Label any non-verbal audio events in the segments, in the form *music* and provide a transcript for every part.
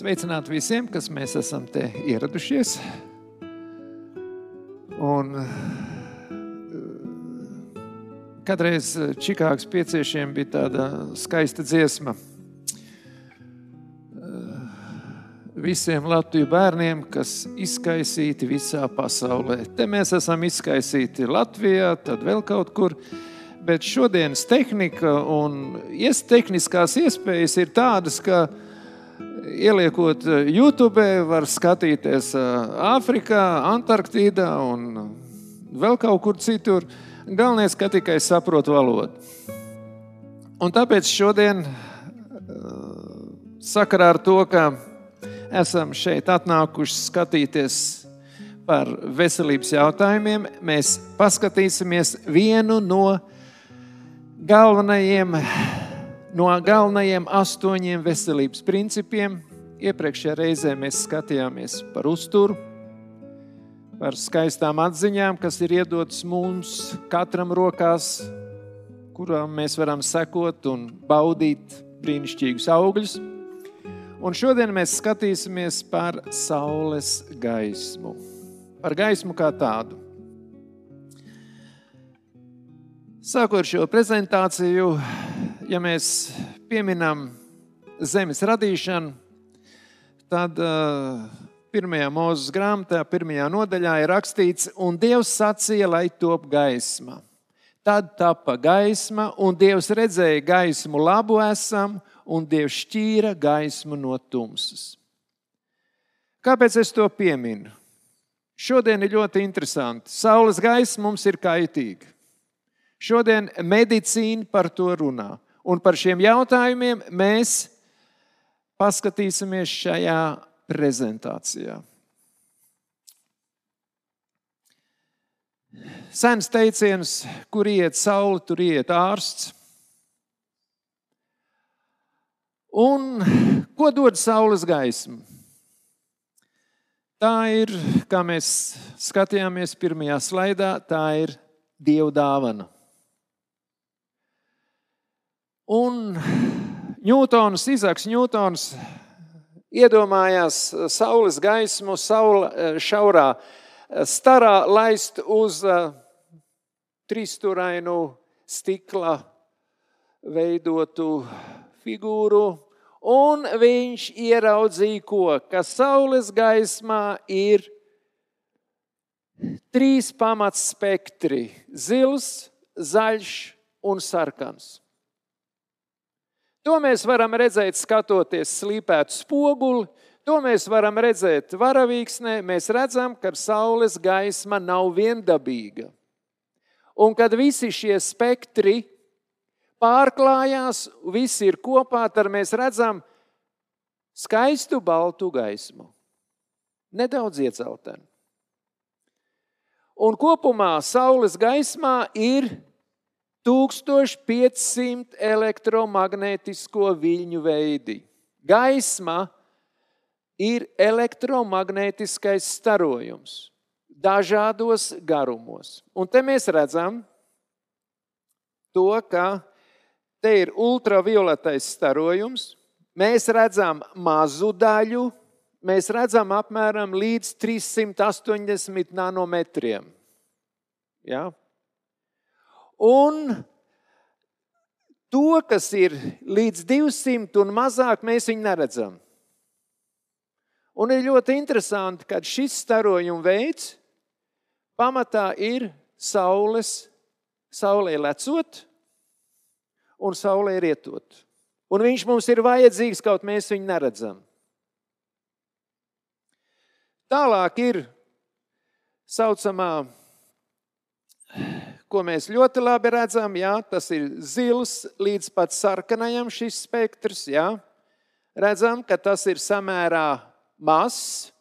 Sveicināti visiem, kas mēs esam te ieradušies. Un kādreiz Čikāgas pieciešiem bija tāda skaista dziesma. Visiem Latviju bērniem, kas izkaisīti visā pasaulē. Te mēs esam izkaisīti Latvijā, tad vēl kaut kur. Bet šodienas tehnika un tehniskās iespējas ir tādas, ka ieliekot YouTube, var skatīties Āfrikā, Antarktīdā un vēl kaut kur citur. Galvenais, ka tikai saprot valodu. Un tāpēc šodien, sakarā ar to, ka esam šeit atnākuši skatīties par veselības jautājumiem, mēs paskatīsimies vienu no galvenajiem, no galvenajiem astoņiem veselības principiem. Iepriekšējā reizē mēs skatījāmies par uzturu, par skaistām atziņām, kas ir iedotas mums katram rokās, kurām mēs varam sekot un baudīt brīnišķīgus augļus. Un šodien mēs skatīsimies par saules gaismu, par gaismu kā tādu. Sākot šo prezentāciju, ja mēs pieminam zemes radīšanu, tad uh, pirmajā mūzes grāmatā, pirmajā nodaļā ir rakstīts, un Dievs sacīja, lai top gaisma. Tad tapa gaisma, un Dievs redzēja gaismu labu esam, un Dievs šķīra gaismu no tumsas. Kāpēc es to pieminu? Šodien ir ļoti interesanti. Saules gaisma mums ir kaitīga. Šodien medicīna par to runā. Un par šiem jautājumiem mēs paskatīsimies šajā prezentācijā. Sens teiciens, kur iet saule, tur iet ārsts. Un ko dod saules gaisma? Tā ir, kā mēs skatījāmies pirmajā slaidā, tā ir Dieva dāvana. Un Ņūtons, Izaks Ņūtons iedomājās saules gaismu saula, eh, šaurā eh, starā laist uz eh, trīsstūrainu stikla veidotu figūru, un viņš ieraudzīja, ko, ka saules gaismā ir trīs pamatspektri - zils, zaļš un sarkans. To mēs varam redzēt, skatoties slīpētu spoguli, to mēs varam redzēt varavīksnē. Mēs redzam, ka saules gaisma nav viendabīga. Un kad visi šie spektri pārklājās, visi ir kopā, tad mēs redzam skaistu baltu gaismu. Nedaudz ieceltenu. Un kopumā saules gaismā ir 1500 elektromagnētisko viļņu veidi. Gaisma ir elektromagnētiskais starojums dažādos garumos. Un te mēs redzam to, ka te ir ultravioletais starojums. Mēs redzam mazu daļu, mēs redzam apmēram līdz 380 nanometriem. Ja? Un to, kas ir līdz 200 un mazāk, mēs viņu neredzam. Un ir ļoti interesanti, ka šis starojuma veids pamatā ir saules, saulē lecot un saulē rietot. Un viņš mums ir vajadzīgs, kaut mēs viņu neredzam. Tālāk ir saucamā ko mēs ļoti labi redzam, jā, tas ir zils līdz pat sarkanajam šis spektrs. Jā. Redzam, ka tas ir samērā mazs,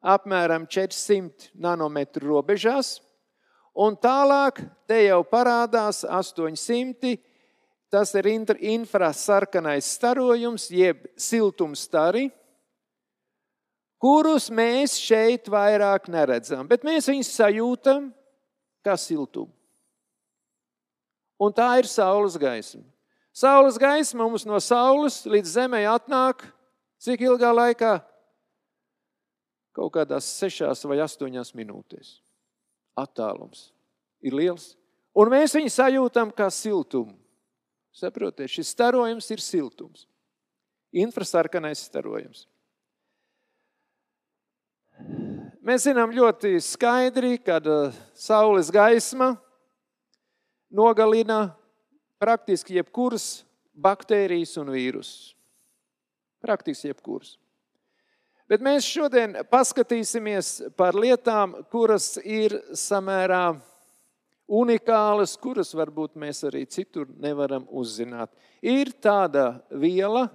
apmēram 400 nanometru robežās. Un tālāk te jau parādās 800. Tas ir infrasarkanais starojums, jeb siltumstari, kurus mēs šeit vairāk neredzam. Bet mēs viņus sajūtam kā siltumu. Un tā ir saules gaisma. Saules gaisma mums no saules līdz zemē atnāk Cik ilgā laikā? Kaut kādās sešās vai astoņās minūtēs. Attālums ir liels. Un mēs viņu sajūtam kā siltumu. Saprotiet, šis starojums ir siltums. Infrasarkanais starojums. Mēs zinām ļoti skaidri, kad uh, saules gaisma nogalina praktiski jebkuras baktērijas un vīrusus. Praktiski jebkuras. Bet mēs šodien paskatīsimies par lietām, kuras ir samērā unikālas, kuras varbūt mēs arī citur nevaram uzzināt. Ir tāda viela,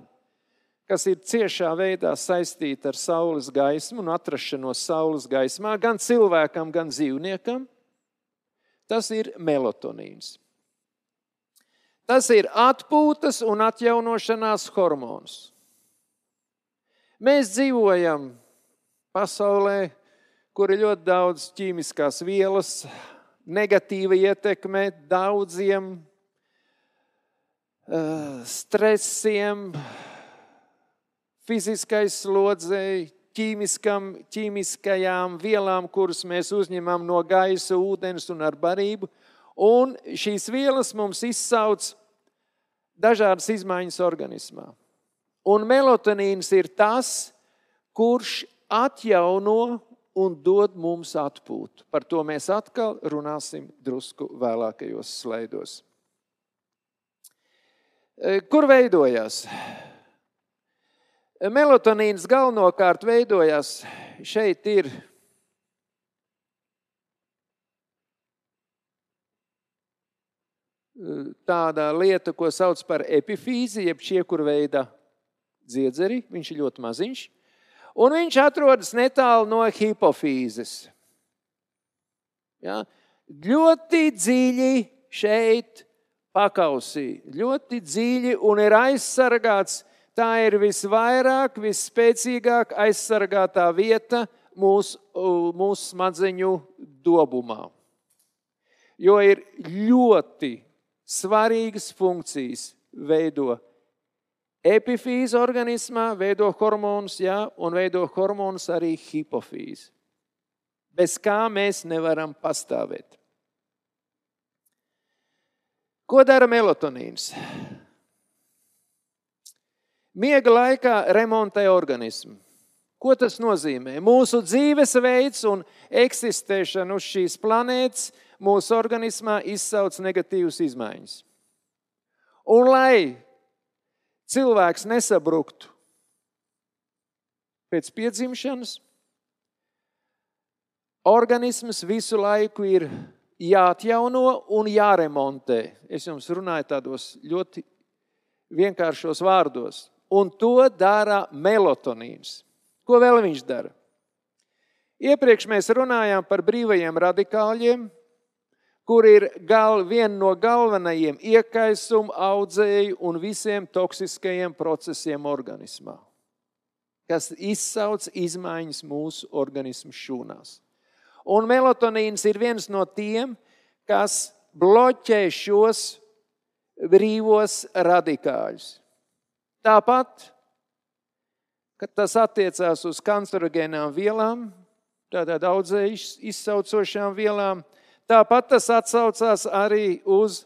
kas ir ciešā veidā saistīta ar saules gaismu un atrašanos saules gaismā, gan cilvēkam, gan dzīvniekam. Tas ir melatonīns. Tas ir atpūtas un atjaunošanās hormons. Mēs dzīvojam pasaulē, kur ir ļoti daudz ķīmiskās vielas, negatīva ietekme daudziem uh, stresiem, fiziskais ķīmiskam, ķīmiskajām vielām, kuras mēs uzņemam no gaisa, ūdens un ar barību. Un šīs vielas mums izsauc dažādas izmaiņas organismā. Un melatonīns ir tas, kurš atjauno un dod mums atpūtu. Par to mēs atkal runāsim drusku vēlākajos slaidos. Kur veidojās? Melatonīns galvenokārt veidojās šeit ir tāda lieta, ko sauc par epifīzi, jeb čiekurveida dziedzeri. Viņš ir ļoti maziņš. Un viņš atrodas netālu no hipofīzes. Ja? Ļoti dziļi šeit pakausī, ļoti dziļi un ir aizsargāts. Tā ir visvairāk, visspēcīgāk aizsargātā vieta mūsu, mūsu smadzeņu dobumā. Jo ir ļoti svarīgas funkcijas veido Epifīze organismā veido hormonus, jā, un veido hormonus arī hipofīze. Bez kā mēs nevaram pastāvēt. Ko dara melatonīns? Miega laikā remontē organismu. Ko tas nozīmē? Mūsu dzīvesveids un eksistēšana uz šīs planētas mūsu organismā izsauc negatīvas izmaiņas. Un lai cilvēks nesabruktu pēc piedzimšanas, organisms visu laiku ir jāatjauno un jāremontē. Es jums runāju tādos ļoti vienkāršos vārdos. Un to dara melatonīns. Ko vēl viņš dara? Iepriekš mēs runājām par brīvajiem radikāļiem, kur ir gal, viena no galvenajiem iekaisuma audzēju un visiem toksiskajiem procesiem organismā, kas izsauc izmaiņas mūsu organismu šūnās. Un melatonīns ir viens no tiem, kas bloķē šos brīvos radikāļus. Tāpat, kad tas attiecās uz kancerogēnām vielām, tātad audzēju izsaucošām vielām, Tāpat tas atsaucās arī uz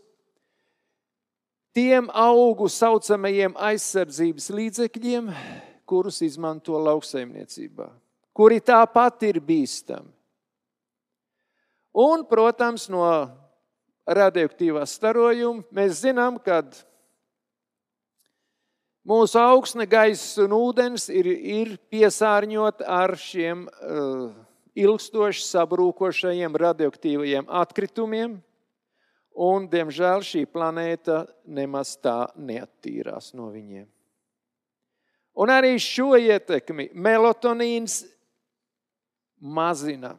tiem augu saucamajiem aizsardzības līdzekļiem, kurus izmanto lauksaimniecībā, kuri tāpat ir bīstami. Un, protams, no radioaktīvā starojuma mēs zinām, ka mūsu augsne, gaiss un ūdens ir, ir piesārņot ar šiem uh, ilgstoši sabrūkošajiem radioaktīvajiem atkritumiem, un, diemžēl, šī planēta nemaz tā neattīrās no viņiem. Un arī šo ietekmi melatonīns mazina.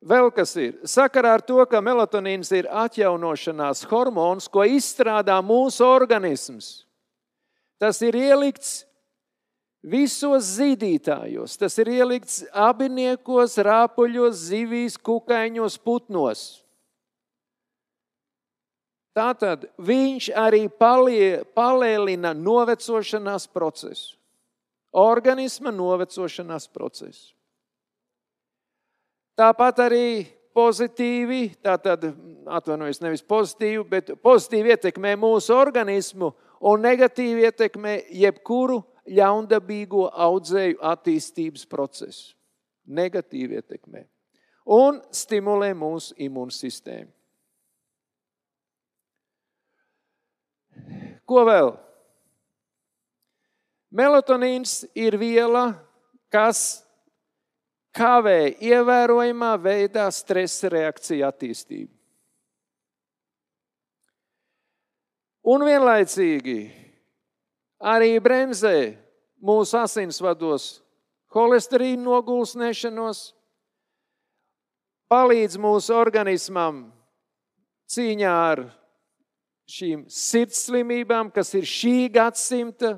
Vēl kas ir? Sakarā ar to, ka melatonīns ir atjaunošanās hormons, ko izstrādā mūsu organisms. Tas ir ielikts Visos zīdītājos tas ir ielikts abiniekos, rāpuļos, zivīs, kukaiņos, putnos. Tātad viņš arī palie, palēlina novecošanās procesu. organisma novecošanās procesu. Tāpat arī pozitīvi, tātad atvainojos nevis pozitīvi, bet pozitīvi ietekmē mūsu organismu un negatīvi ietekmē jebkuru ļaundabīgo audzēju attīstības procesu. Negatīvi ietekmē un stimulē mūsu imūnsistēmu. Ko vēl? Melatonīns ir viela, kas kavē ievērojamā veidā stresa reakciju attīstību. Un vienlaicīgi arī bremzē mūsu asinsvados holesterīna nogulsnēšanos, palīdz mūsu organismam cīņā ar šīm sirds slimībām, kas ir šī gadsimta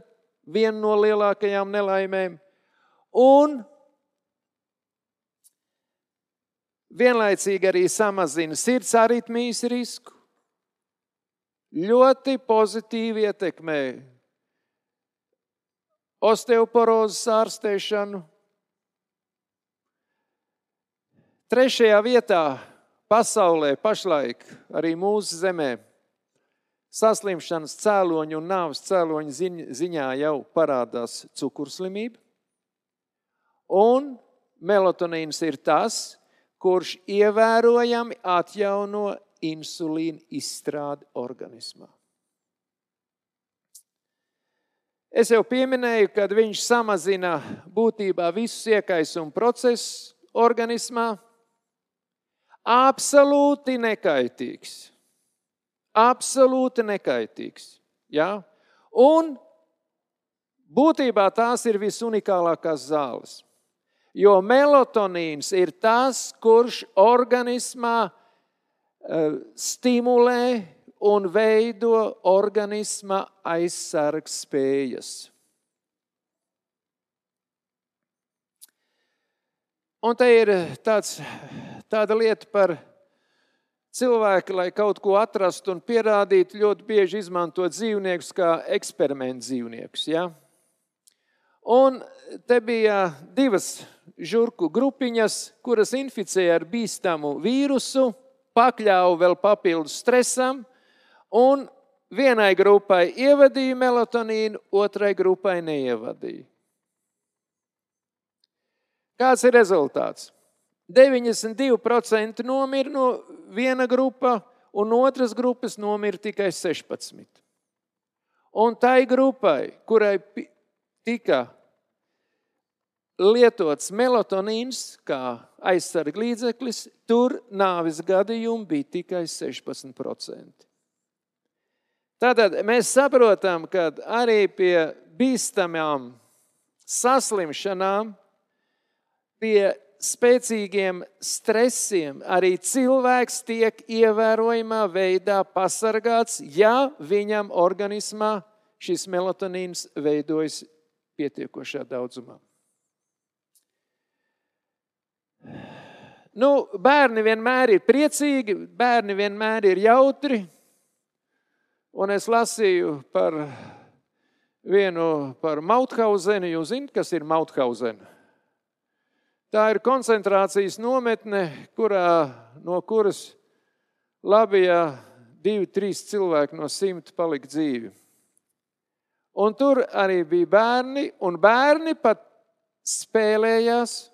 viena no lielākajām nelaimēm, un vienlaicīgi arī samazina sirds aritmijas risku. Ļoti pozitīvi ietekmē osteoporozes ārstēšanu. Trešajā vietā pasaulē pašlaik arī mūsu zemē saslimšanas cēloņu un nāves cēloņu ziņā jau parādās cukurslimība. Un melatonīns ir tas, kurš ievērojami atjauno insulīna izstrādi organismā. Es jau pieminēju, ka viņš samazina būtībā visus iekaisumu procesus organismā. Absolūti nekaitīgs. Absolūti nekaitīgs. Ja? Un būtībā tās ir visunikālākās zāles. Jo melatonīns ir tas, kurš organismā stimulē un veido organisma aizsargs spējas. Un te ir tāds, tāda lieta par cilvēki, lai kaut ko atrastu un pierādītu, ļoti bieži izmanto dzīvniekus kā eksperimentu dzīvniekus. Ja? Un te bija divas žurku grupiņas, kuras inficēja ar bīstamu vīrusu, pakļāva vēl papildus stresam, un vienai grupai ievadīja melatonīnu, otrai grupai neievadīja. Kāds ir rezultāts? 92% nomira no viena grupa, un otras grupas nomira tikai 16. Un tai grupai, kurai tika lietots melatonīns kā aizsarga līdzeklis, tur nāves gadījumi bija tikai 16%. Tātad mēs saprotam, ka arī pie bīstamām saslimšanām, pie spēcīgiem stresiem arī cilvēks tiek ievērojamā veidā pasargāts, ja viņam organismā šis melatonīns veidojas pietiekošā daudzumā. Nu, bērni vienmēr ir priecīgi, bērni vienmēr ir jautri. Un es lasīju par vienu par Mauthausenu. Jūs zināt, kas ir Mauthausena? Tā ir koncentrācijas nometne, kurā, no kuras Labijā divi, trīs cilvēki no simta palika dzīvi. Un tur arī bija bērni, un bērni pat spēlējās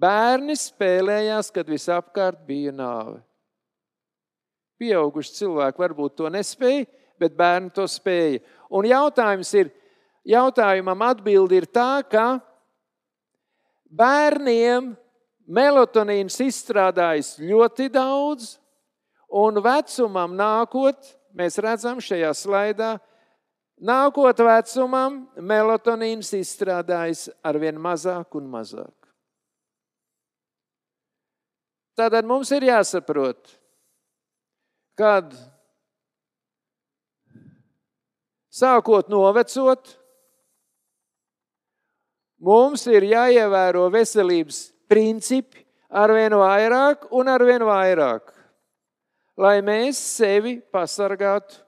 Bērni spēlējās, kad visapkārt bija nāve. Pieauguši cilvēki varbūt to nespēja, bet bērni to spēja. Un jautājums ir, jautājumam atbildi ir tā, ka bērniem melatonīns izstrādājas ļoti daudz, un vecumam nākot, mēs redzam šajā slaidā, nākot vecumam, melatonīns izstrādājas arvien mazāk un mazāk. Tātad mums ir jāsaprot, kad sākot novecot, mums ir jāievēro veselības principi ar vien vairāk un ar vien vairāk, lai mēs sevi pasargātu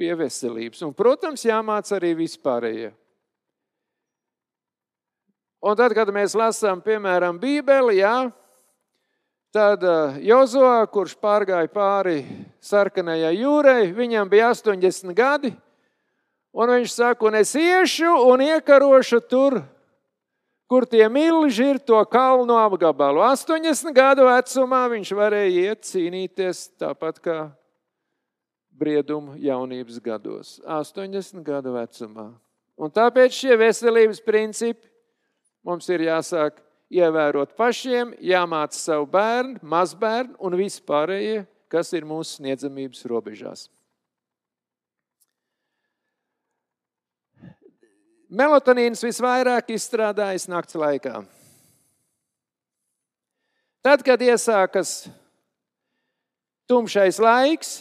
pie veselības. Un, protams, jāmāc arī vispārējie. Un tad, kad mēs lasām, piemēram, Bībeli, jā, tad uh, Jozo, kurš pārgāja pāri sarkanajai jūrai, viņam bija 80 gadi, un viņš saka, un es iešu un iekarošu tur, kur tie milži ir to kalnu apgabalu. 80 gadu vecumā viņš varēja iet cīnīties tāpat kā briedumu jaunības gados. 80 gadu vecumā. Un tāpēc šie veselības principi Mums ir jāsāk ievērot pašiem, jāmāca savu bērnu, mazbērnu un vispārējie, kas ir mūsu sniedzamības robežās. Melatonīns visvairāk izstrādājas nakts laikā. Tad, kad iesākas tumšais laiks,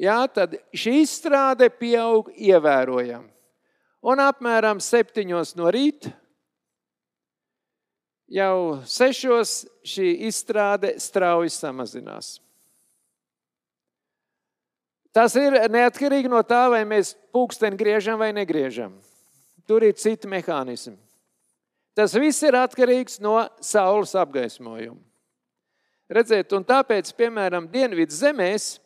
jā, tad šī izstrāde pieaug ievērojami. Un apmēram septiņos no rīta jau sešos šī izstrāde strauji samazinās. Tas ir neatkarīgi no tā, vai mēs pulksteni griežam vai negriežam. Tur ir citi mehānismi. Tas viss ir atkarīgs no saules apgaismojuma. Redziet, un tāpēc, piemēram, Dienvidu zemēs,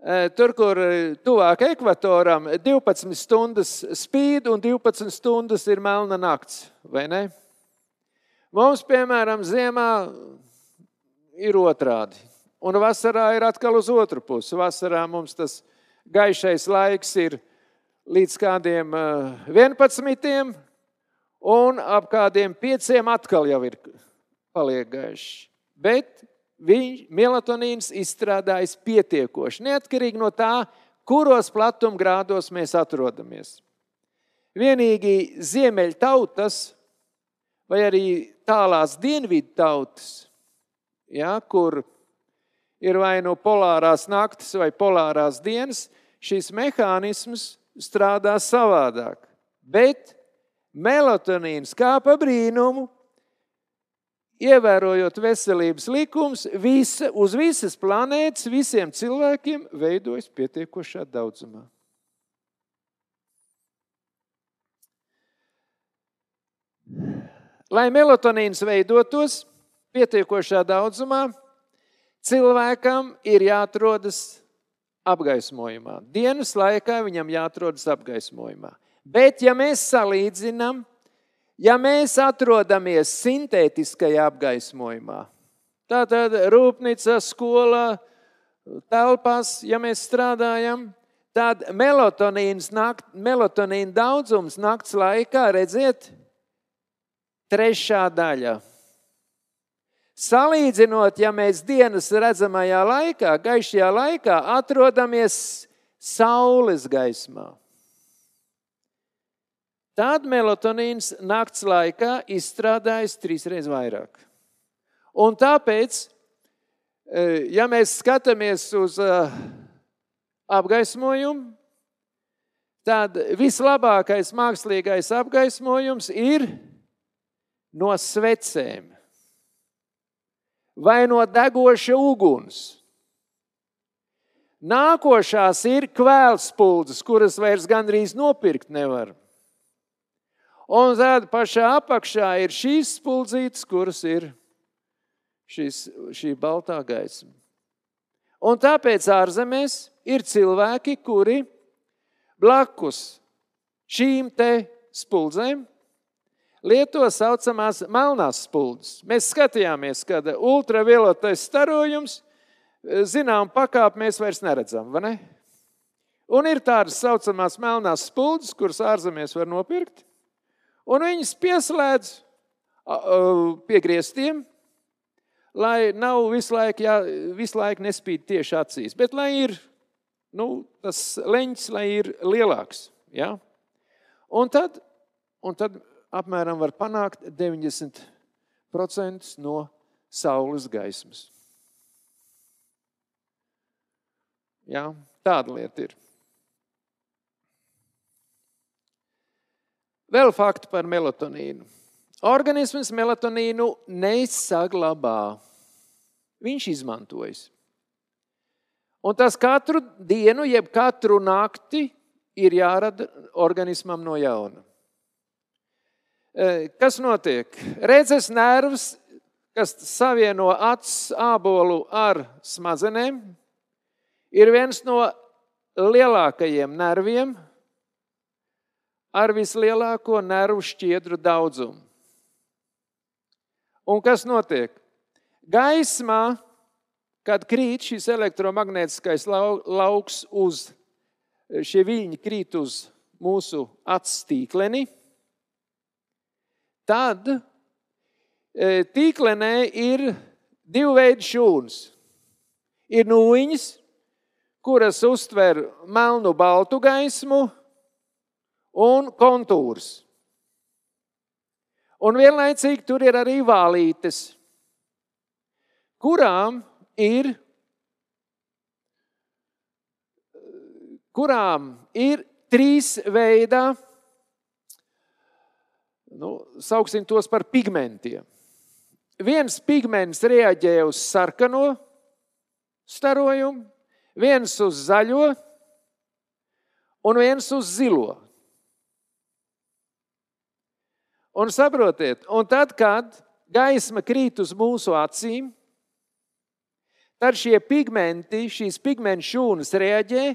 eh, tur, kur eh, tuvāk ekvatoram, 12 stundas spīd un 12 stundas ir melna nakts, vai ne? Mums, piemēram, ziemā ir otrādi. Un vasarā ir atkal uz otru pusi. Vasarā mums tas gaišais laiks ir līdz kādiem 11. Eh, un ap kādiem 5. atkal jau ir paliek gaišs. Bet viņš, melatonīns izstrādājas pietiekoši, neatkarīgi no tā, kuros platumgrādos mēs atrodamies. Vienīgi ziemeļtautas vai arī tālās dienvidu tautas, ja, kur ir vai nu polārās naktis vai polārās dienas, šis mehānisms strādā savādāk. Bet melatonīns kā pa brīnumu, ievērojot veselības likumus, visa, uz visas planētas, visiem cilvēkiem veidojas pietiekošā daudzumā. Lai melatonīns veidotos pietiekošā daudzumā, cilvēkam ir jāatrodas apgaismojumā. Dienas laikā viņam jāatrodas apgaismojumā. Bet, ja mēs salīdzinām, ja mēs atrodamies sintētiskajā apgaismojumā, tātad rūpnīcā, skolā, telpās, ja mēs strādājam, tad melatonīna daudzums nakts laikā, redziet, Trešā daļa. Salīdzinot, ja mēs dienas redzamajā laikā, gaišajā laikā atrodamies saules gaismā, tad melatonīns nakts laikā izstrādājas trīsreiz vairāk. Un tāpēc, e, ja mēs skatāmies uz e, apgaismojumu, tad vislabākais mākslīgais apgaismojums ir no svecēm vai no degoša uguns. Nākošās ir kvēlspuldzes, kuras vairs gandrīz nopirkt nevar. Un tad pašā apakšā ir šīs spuldzītes, kuras ir šis, šī baltā gaisma. Un tāpēc ārzemēs ir cilvēki, kuri blakus šīm te spuldzēm lieto saucamās melnās spuldzes. Mēs skatījāmies, kad ultravioletais starojums, eh, zinām, pakāpi mēs vairs neredzam, vai ne? Un ir tādas saucamās melnās spuldzes, kuras ārzemēs var nopirkt, un viņas pieslēdz pie griestiem, lai nav visu laiku, jā, visu laiku nespīd tieši acīs, bet lai ir nu, tas leņķis, lai ir lielāks. Ja? Un tad, un tad apmēram var panākt 90% no saules gaismas. Jā, tāda lieta ir. Vēl fakti par melatonīnu. Organisms melatonīnu nesaglabā. Viņš izmantojas. Un tas katru dienu, jeb katru nakti ir jārada organismam no jauna. E, kas notiek? Redzes nervs, kas savieno acu ābolu ar smadzenēm, ir viens no lielākajiem nerviem ar vislielāko nervu šķiedru daudzumu. Un kas notiek? Gaismā, kad krīt šis elektromagnētiskais lauks uz šie viļņi krīt uz mūsu acu tīkleni, tad e, tīklenē ir divi veidi šūnas. Ir nūjiņas, kuras uztver melnu, baltu gaismu un kontūrus. Un vienlaicīgi tur ir arī vālītes, kurām ir, kurām ir trīs veidā nu, sauksim tos par pigmentiem. Viens pigments reaģē uz sarkano starojumu, viens uz zaļo un viens uz zilo. Un saprotiet, un tad, kad gaisma krīt uz mūsu acīm, tad šie pigmenti, šīs pigmentu šūnas reaģē,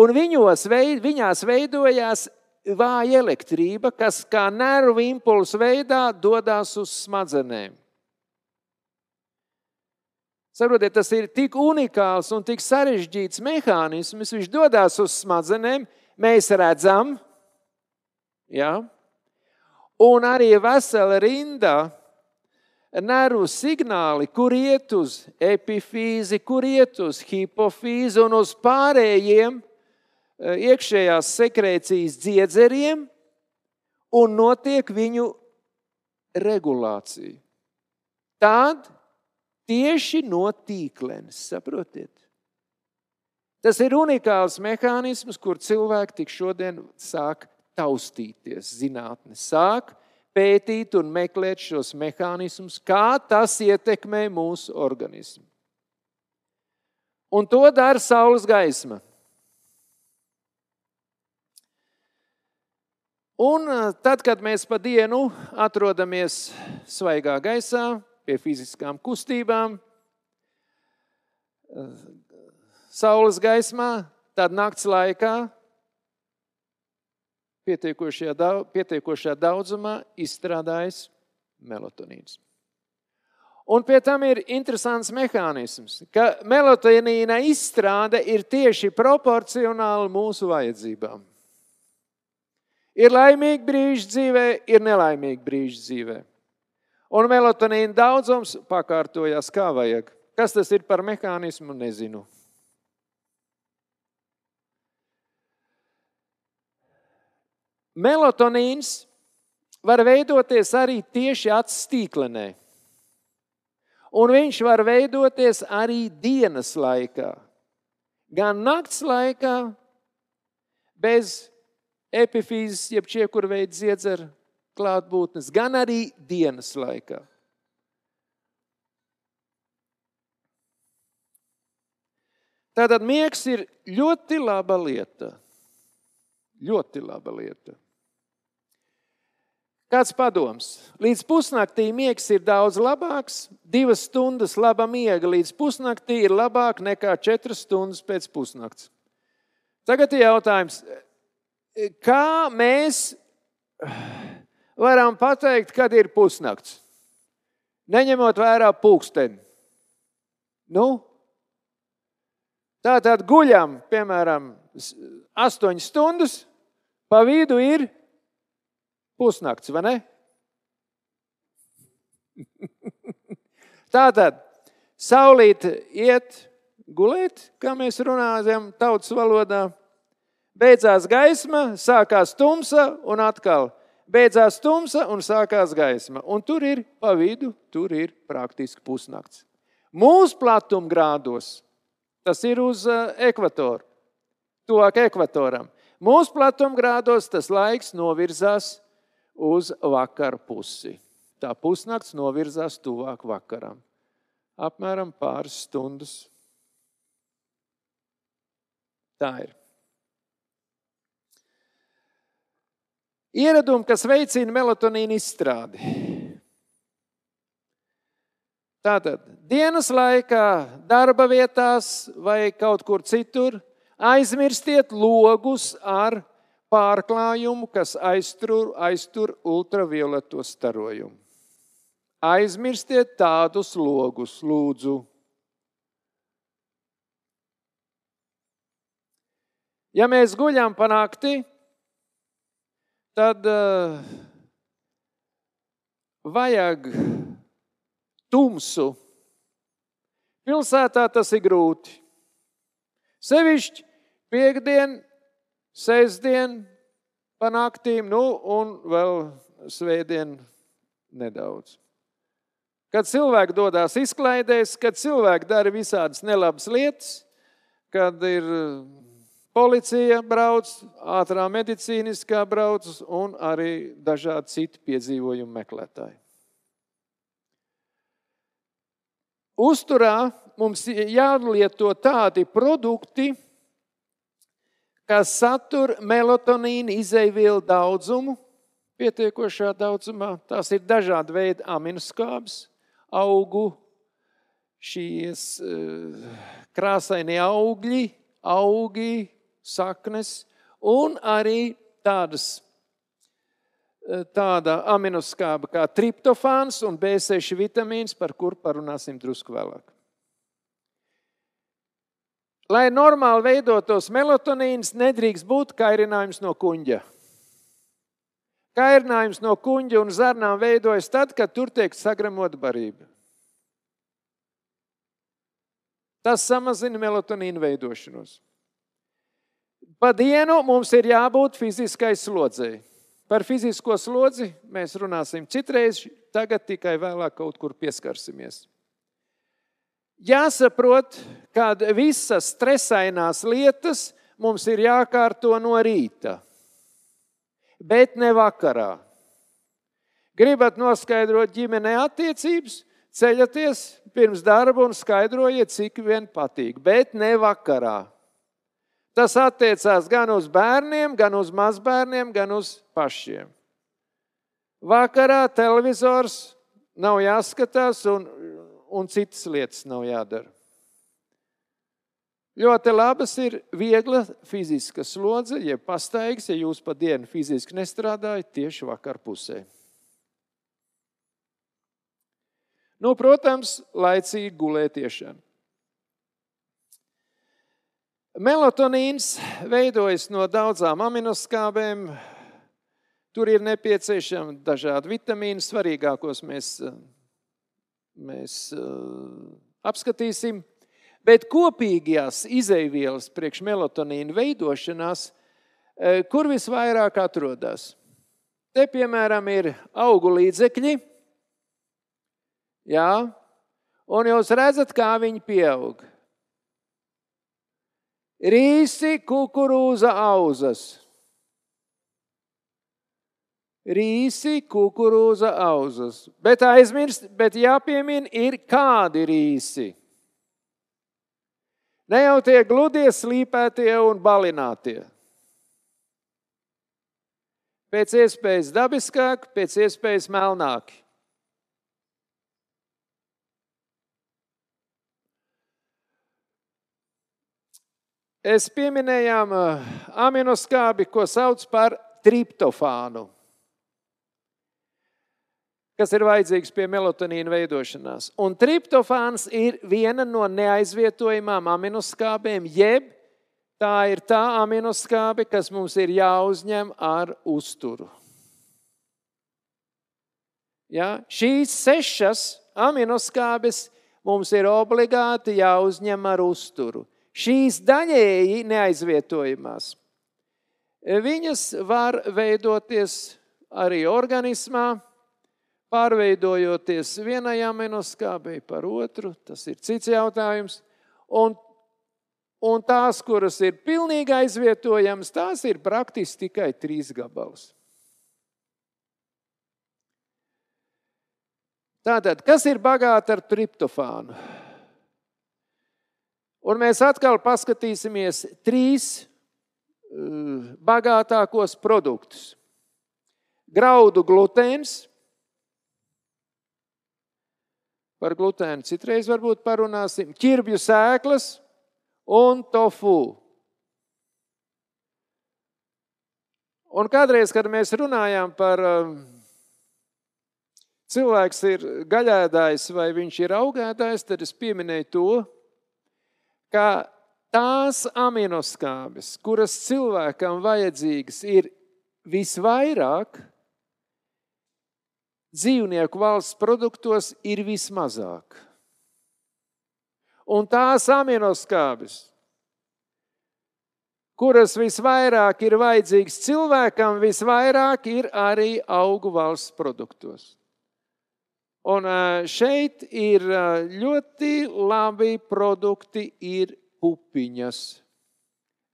un viņos, veid, viņās veidojās vāja elektrība, kas kā nervu impulsu veidā dodas uz smadzenēm. Saprotiet, tas ir tik unikāls un tik sarežģīts mehānisms. Viņš dodas uz smadzenēm, mēs redzam, ja? un arī vesela rinda nervu signāli, kur iet uz epifīzi, kur iet uz hipofīzi un uz pārējiem iekšējās sekrēcijas dziedzeriem un notiek viņu regulācija. Tad tieši no tīklenes, saprotiet? Tas ir unikāls mehānisms, kur cilvēki tik šodien sāk taustīties. Zinātne sāk pētīt un meklēt šos mehānismus, kā tas ietekmē mūsu organismu. Un to dara saules gaisma. Un eh, tad, kad mēs pa dienu atrodamies svaigā gaisā, pie fiziskām kustībām, eh, saules gaismā, tad nakts laikā pietiekošajā daudzumā izstrādājas melatonīns. Un pie tam ir interesants mehānisms, ka melatonīna izstrāde ir tieši proporcionāla mūsu vajadzībām. Ir laimīgi brīži dzīvē, ir nelaimīgi brīži dzīvē. Un melatonīna daudzums pakārtojas kā vajag. Kas tas ir par mehānismu, nezinu. Melatonīns var veidoties arī tieši acu stīklenē. Un viņš var veidoties arī dienas laikā. Gan nakts laikā, bez epifīzes, jeb čiekur veidu ziedzera klātbūtnes, gan arī dienas laikā. Tātad miegs ir ļoti laba lieta. Ļoti laba lieta. Kāds padoms? Līdz pusnaktī miegs ir daudz labāks. Divas stundas laba miega līdz pusnaktī ir labāk nekā četras stundas pēc pusnakts. Tagad ir jautājums, kā mēs *sighs* varam pateikt, kad ir pusnakts, neņemot vērā pulksteni. Nu, tā tad guļam, piemēram, astoņas stundas, pa vidu ir pusnakts, vai ne? *laughs* Tā tad saulīt iet gulēt, kā mēs runājam tautas valodā. Beidzās gaisma, sākās tumsa un atkal. Beidzās tumsa un sākās gaisma. Un tur ir pa vidu, tur ir praktiski pusnakts. Mūsu platumgrādos tas ir uz eh, ekvatoru, tuvāk ekvatoram. Mūsu platumgrādos tas laiks novirzās uz vakaru pusi. Tā pusnakts novirzās tuvāk vakaram. Apmēram pāris stundas. Tā ir. Ieradumi, kas veicina melatonīnu izstrādi. Tātad dienas laikā, darba vietās vai kaut kur citur aizmirstiet logus ar pārklājumu, kas aiztur, aiztur ultravioleto starojumu. Aizmirstiet tādus logus, lūdzu. Ja mēs guļam pa nakti, tad uh, vajag tumsu. Pilsētā tas ir grūti. Sevišķi piekdien, sestdien, panāktīm, nu un vēl svētdien nedaudz. Kad cilvēki dodas izklaidēs, kad cilvēki dara visādas nelabas lietas, kad ir policija brauc, ātrā medicīniskā brauc un arī dažādi citi piedzīvojumu meklētāji. Uzturā mums jālieto tādi produkti, kas satur melatonīnu izēvielu daudzumu, pietiekošā daudzumā. Tās ir dažādi veidi aminoskābes, augu, šīs eh, krāsainie augļi, augi, saknes un arī tādas Eh, tāda aminoskāba kā triptofāns un B6 vitamīns, par kur parunāsim drusku vēlāk. Lai normāli veidotos melatonīns, nedrīkst būt kairinājums no kuģa. Kairinājums no kuģa un zarnām veidojas tad, kad tur tiek sagramota barība. Tas samazina melatonīnu veidošanos. Pa dienu mums ir jābūt fiziskai slodzei. Par fizisko slodzi mēs runāsim citreiz, tagad tikai vēlāk kaut kur pieskarsimies. Jāsaprot, ka visas stresainās lietas mums ir jākārto no rīta, bet ne vakarā. Gribat noskaidrot ģimenē attiecības, ceļaties pirms darba un skaidrojiet, cik vien patīk, bet ne vakarā. Tas attiecās gan uz bērniem, gan uz mazbērniem, gan uz pašiem. Vakarā televizors nav jāskatās, un, un citas lietas nav jādara. Ļoti labas ir viegla fiziska slodze, jeb pastaigas, ja jūs pa dienu fiziski nestrādājat tieši vakar pusē. Nu, protams, laicīgi gulētiešana. Melatonīns veidojas no daudzām aminoskābēm. Tur ir nepieciešami dažādi vitamīni. Svarīgākos mēs, mēs uh, apskatīsim. Bet kopīgās izaivielas priekš melatonīna veidošanās, uh, kur visvairāk atrodas? Te, piemēram, ir augu līdzekļi. Jā, un jūs redzat, kā viņi pieaug rīsi, kukurūza auzas. Rīsi, kukurūza auzas. Bet aizmirst, bet jāpiemina, ir kādi rīsi. Ne jau tie gludie, slīpētie un balinātie. Pēc iespējas dabiskāk, pēc iespējas melnāki. Es pieminējām eh, aminoskābi, ko sauc par triptofānu, kas ir vajadzīgs pie melatonīna veidošanās. Un triptofāns ir viena no neaizvietojamām aminoskābēm, jeb tā ir tā aminoskābe, kas mums ir jāuzņem ar uzturu. Ja? Šīs sešas aminoskābes mums ir obligāti jāuzņem ar uzturu. Šīs daļēji neaizvietojamās. Viņas var veidoties arī organismā, pārveidojoties vienai aminoskābei par otru. Tas ir cits jautājums. Un, un tās, kuras ir pilnīgi aizvietojamas, tās ir praktiski tikai trīs gabalus. Tātad, kas ir bagāti ar triptofānu? Un mēs atkal paskatīsimies trīs uh, bagātākos produktus. graudu glutēns. Par glutēnu citreiz varbūt parunāsim. Ķirbju sēklas un tofu. Un kādreiz, kad mēs runājām par um, cilvēks ir gaļēdājs vai viņš ir augētājs, tad es pieminēju to, ka tās aminoskābes, kuras cilvēkam vajadzīgas, ir visvairāk, dzīvnieku valsts produktos ir vismazāk. Un tās aminoskābes, kuras visvairāk ir vajadzīgas cilvēkam, visvairāk ir arī augu valsts produktos. Un šeit ir ļoti labi produkti, ir pupiņas.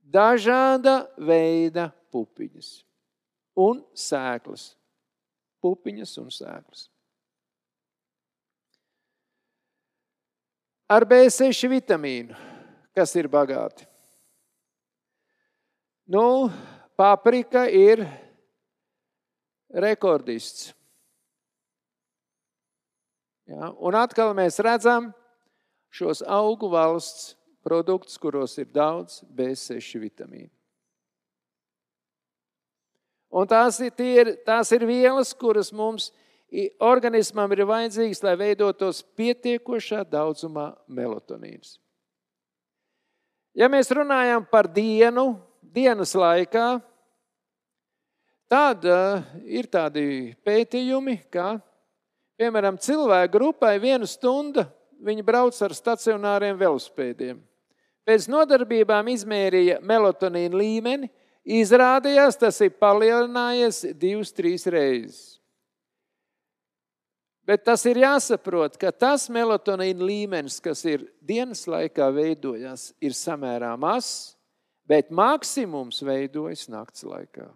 Dažāda veida pupiņas un sēklas. Pupiņas un sēklas. Ar B6 vitamīnu, kas ir bagāti. Nu, paprika ir rekordists. Ja? Un atkal mēs redzam šos augu valsts produktus, kuros ir daudz B6 vitamīnu. Un tās ir, ir, tās ir vielas, kuras mums organismam ir vajadzīgas, lai veidotos pietiekošā daudzumā melatonīns. Ja mēs runājam par dienu, dienas laikā, tad uh, ir tādi pētījumi, ka, piemēram, cilvēku grupai viena stunda viņi brauc ar stacionāriem velospēdiem. Pēc nodarbībām izmērīja melatonīna līmeni, izrādījās, tas ir palielinājies divas, trīs reizes. Bet tas ir jāsaprot, ka tas melatonīna līmenis, kas ir dienas laikā veidojās, ir samērā mazs, bet maksimums veidojas nakts laikā.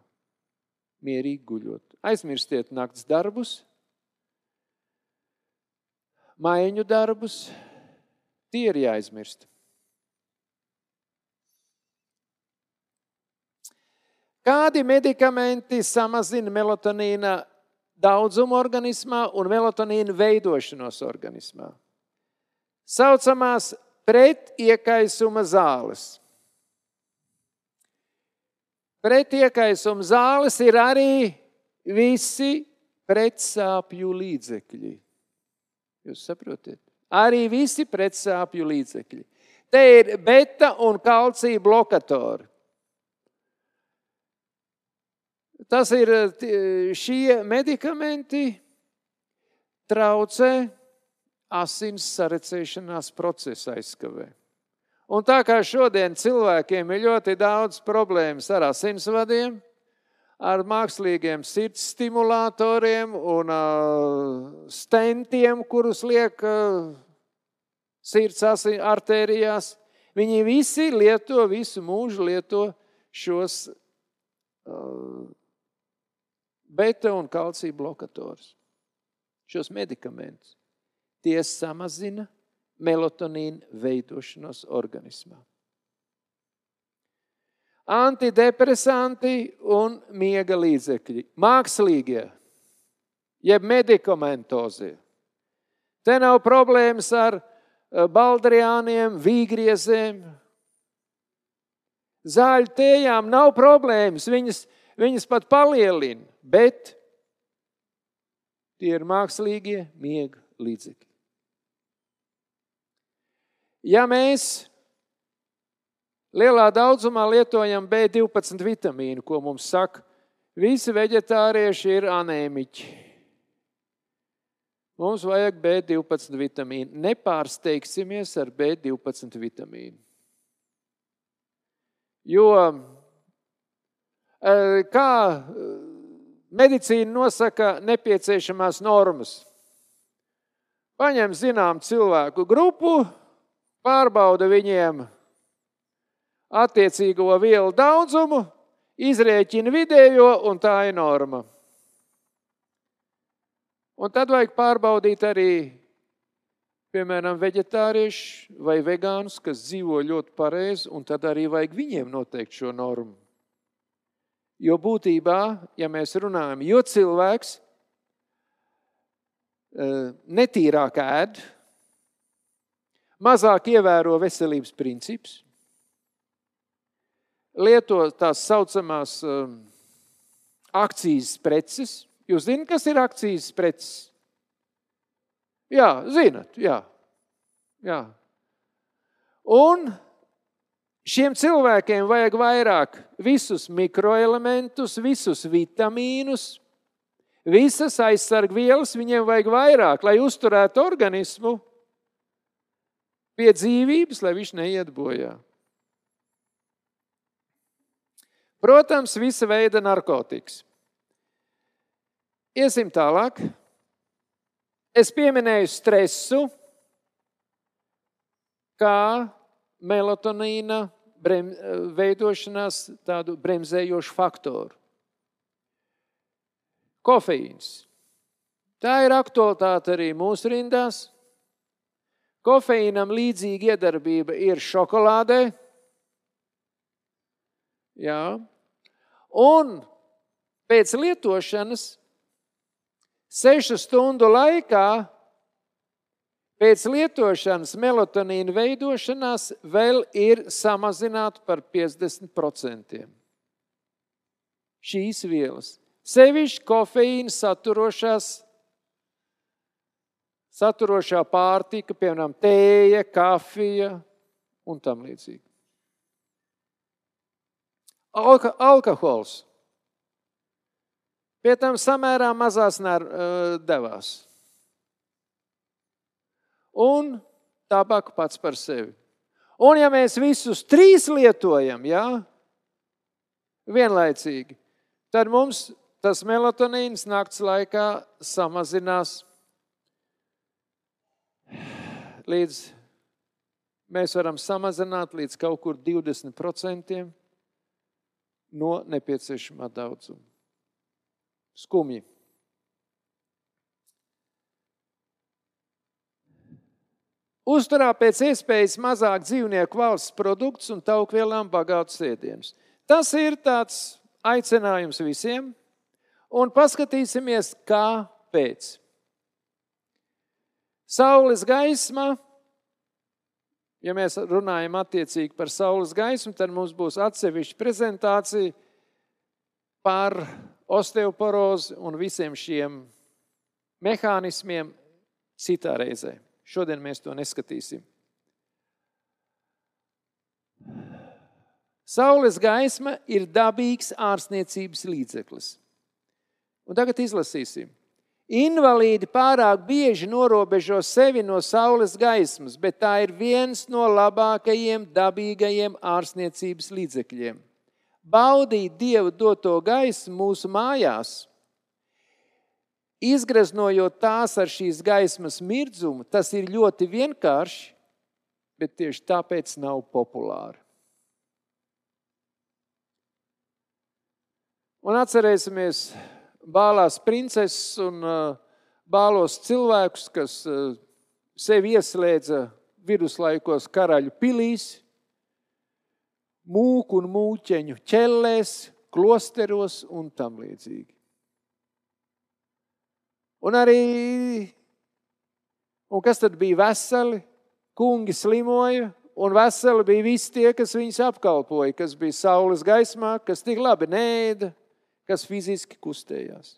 Mierīgi guļot. Aizmirstiet nakts darbus, maiņu darbus, tie ir jāizmirst. Kādi medikamenti samazina melatonīna daudzumu organismā un melatonīna veidošanos organismā? Saucamās pretiekaisuma zāles. Pretiekaisuma zāles ir arī visi pretsāpju līdzekļi. Jūs saprotat? Arī visi pretsāpju līdzekļi. Te ir beta un kalcija blokatori. Tas ir šie medikamenti traucē asins sarecēšanās procesa aizkavē. Un tā kā šodien cilvēkiem ir ļoti daudz problēmas ar asinsvadiem, ar mākslīgiem sirds stimulatoriem un stentiem, kurus liek sirds artērijās, viņi visi lieto, visu mūžu lieto šos beta un kalcija blokatorus, šos medikamentus. Tie samazina melatonīna veidošanos organismā. Antidepresanti un miega līdzekļi, mākslīgie, jeb medikamentozie. Te nav problēmas ar eh, baldriāniem, vīgriezēm. Zāļu tējām nav problēmas, viņas, viņas pat palielina, bet tie ir mākslīgie miega līdzekļi. Ja mēs lielā daudzumā lietojam B12 vitamīnu, ko mums saka, visi vegetārieši ir anēmiķi. Mums vajag B12 vitamīnu. Nepārsteigsimies ar B12 vitamīnu. Jo e, kā e, medicīna nosaka nepieciešamās normas? Paņem zinām cilvēku grupu, pārbauda viņiem attiecīgo vielu daudzumu, izrēķina vidējo, un tā ir norma. Un tad vajag pārbaudīt arī, piemēram, vegetāriešu vai vegānus, kas dzīvo ļoti pareizi, un tad arī vajag viņiem noteikt šo normu. Jo būtībā, ja mēs runājam, jo cilvēks eh, netīrāk ēd, mazāk ievēro veselības principus, lieto tās saucamās um, akcijas preces. Jūs zināt, kas ir akcijas preces? Jā, zinat, jā. jā. Un šiem cilvēkiem vajag vairāk visus mikroelementus, visus vitamīnus, visas aizsargvielas. Viņiem vajag vairāk, lai uzturētu organismu pie dzīvības, lai viņš neiet bojā. Protams, visa veida narkotikas. Iesim tālāk. Es pieminēju stresu, kā melatonīna brem, veidošanās tādu bremzējošu faktoru. Kofeīns. Tā ir aktualitāte arī mūsu rindās. Kofeīnam līdzīga iedarbība ir šokolādē. Jā. Un pēc lietošanas sešu stundu laikā pēc lietošanas melatonīna veidošanās vēl ir samazināta par 50%. Šīs vielas, sevišķi kofeīna saturošās, saturošā pārtika, piemēram, tēja, kafija un tam līdzīgi. Alka, alkohols. Pie tam samērā mazās devās. Un tabaka pats par sevi. Un ja mēs visus trīs lietojam, jā, vienlaicīgi, tad mums tas melatonīns nakts laikā samazinās līdz mēs varam samazināt līdz kaut kur 20% no nepieciešamā daudzuma. Skumji. Uzturā pēc iespējas mazāk dzīvnieku valsts produktus un taukvielām bagātus ēdienus. Tas ir tāds aicinājums visiem, un paskatīsimies, kāpēc. Saules gaisma Ja mēs runājam attiecīgi par saules gaismu, tad mums būs atsevišķa prezentācija par osteoporozi un visiem šiem mehānismiem citā reizē. Šodien mēs to neskatīsim. Saules gaisma ir dabīgs ārstniecības līdzeklis. Un tagad izlasīsim. Invalīdi pārāk bieži norobežo sevi no saules gaismas, bet tā ir viens no labākajiem dabīgajiem ārstniecības līdzekļiem. Baudīt dievu doto gaismu mūsu mājās, izgraznojot tās ar šīs gaismas mirdzumu, tas ir ļoti vienkārši, bet tieši tāpēc nav populāri. Un atcerēsimies, bālās princeses un bālos cilvēkus, kas sevi ieslēdza viduslaikos karaļu pilīs, mūku un mūķeņu ķellēs, klosteros un tam līdzīgi. Un arī, un kas tad bija veseli, kungi slimoja, un veseli bija visi tie, kas viņus apkalpoja, kas bija saules gaismā, kas tik labi nēda, kas fiziski kustējās.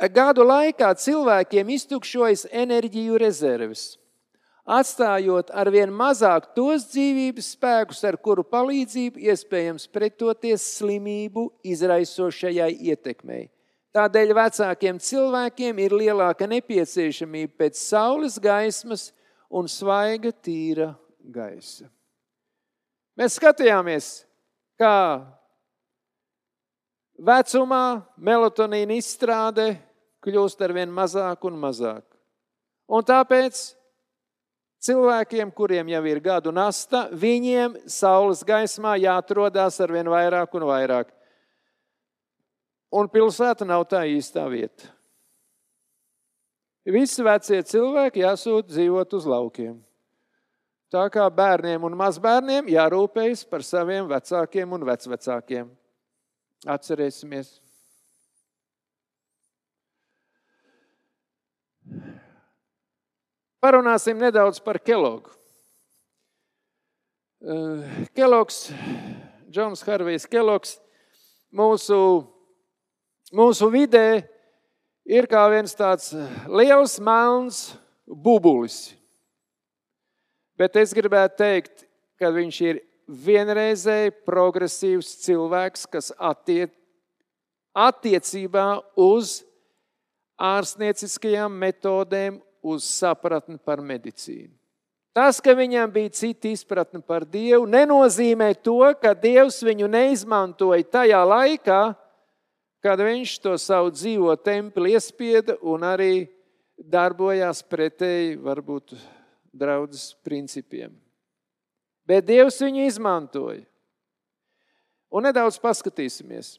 Gadu laikā cilvēkiem iztukšojas enerģiju rezerves, atstājot ar vien mazāk tos dzīvības spēkus, ar kuru palīdzību iespējams pretoties slimību izraisošajai ietekmei. Tādēļ vecākiem cilvēkiem ir lielāka nepieciešamība pēc saules gaismas un svaiga, tīra gaisa. Mēs skatījāmies, kā vecumā melatonīna izstrāde kļūst ar vien mazāk un mazāk. Un tāpēc cilvēkiem, kuriem jau ir gadu nasta, viņiem saules gaismā jāatrodās ar vien vairāk un vairāk. Un pilsēta nav tā īstā vieta. Visi vecie cilvēki jāsūt dzīvot uz laukiem. Tā kā bērniem un mazbērniem jārūpējas par saviem vecākiem un vecvecākiem. Atcerēsimies! Parunāsim nedaudz par Kelogu. Eh, Kelogs, Džons Harvijs Kelogs, mūsu, mūsu vidē ir kā viens tāds liels melns bubulis. Bet es gribētu teikt, ka viņš ir vienreizēji progresīvs cilvēks, kas attiec, attiecībā uz ārstnieciskajām metodēm, uz sapratni par medicīnu. Tas, ka viņam bija cita izpratne par Dievu, nenozīmē to, ka Dievs viņu neizmantoja tajā laikā, kad viņš to savu dzīvo templi iespieda un arī darbojās pretēji varbūt draudzes principiem. Bet Dievs viņu izmantoja. Un nedaudz paskatīsimies.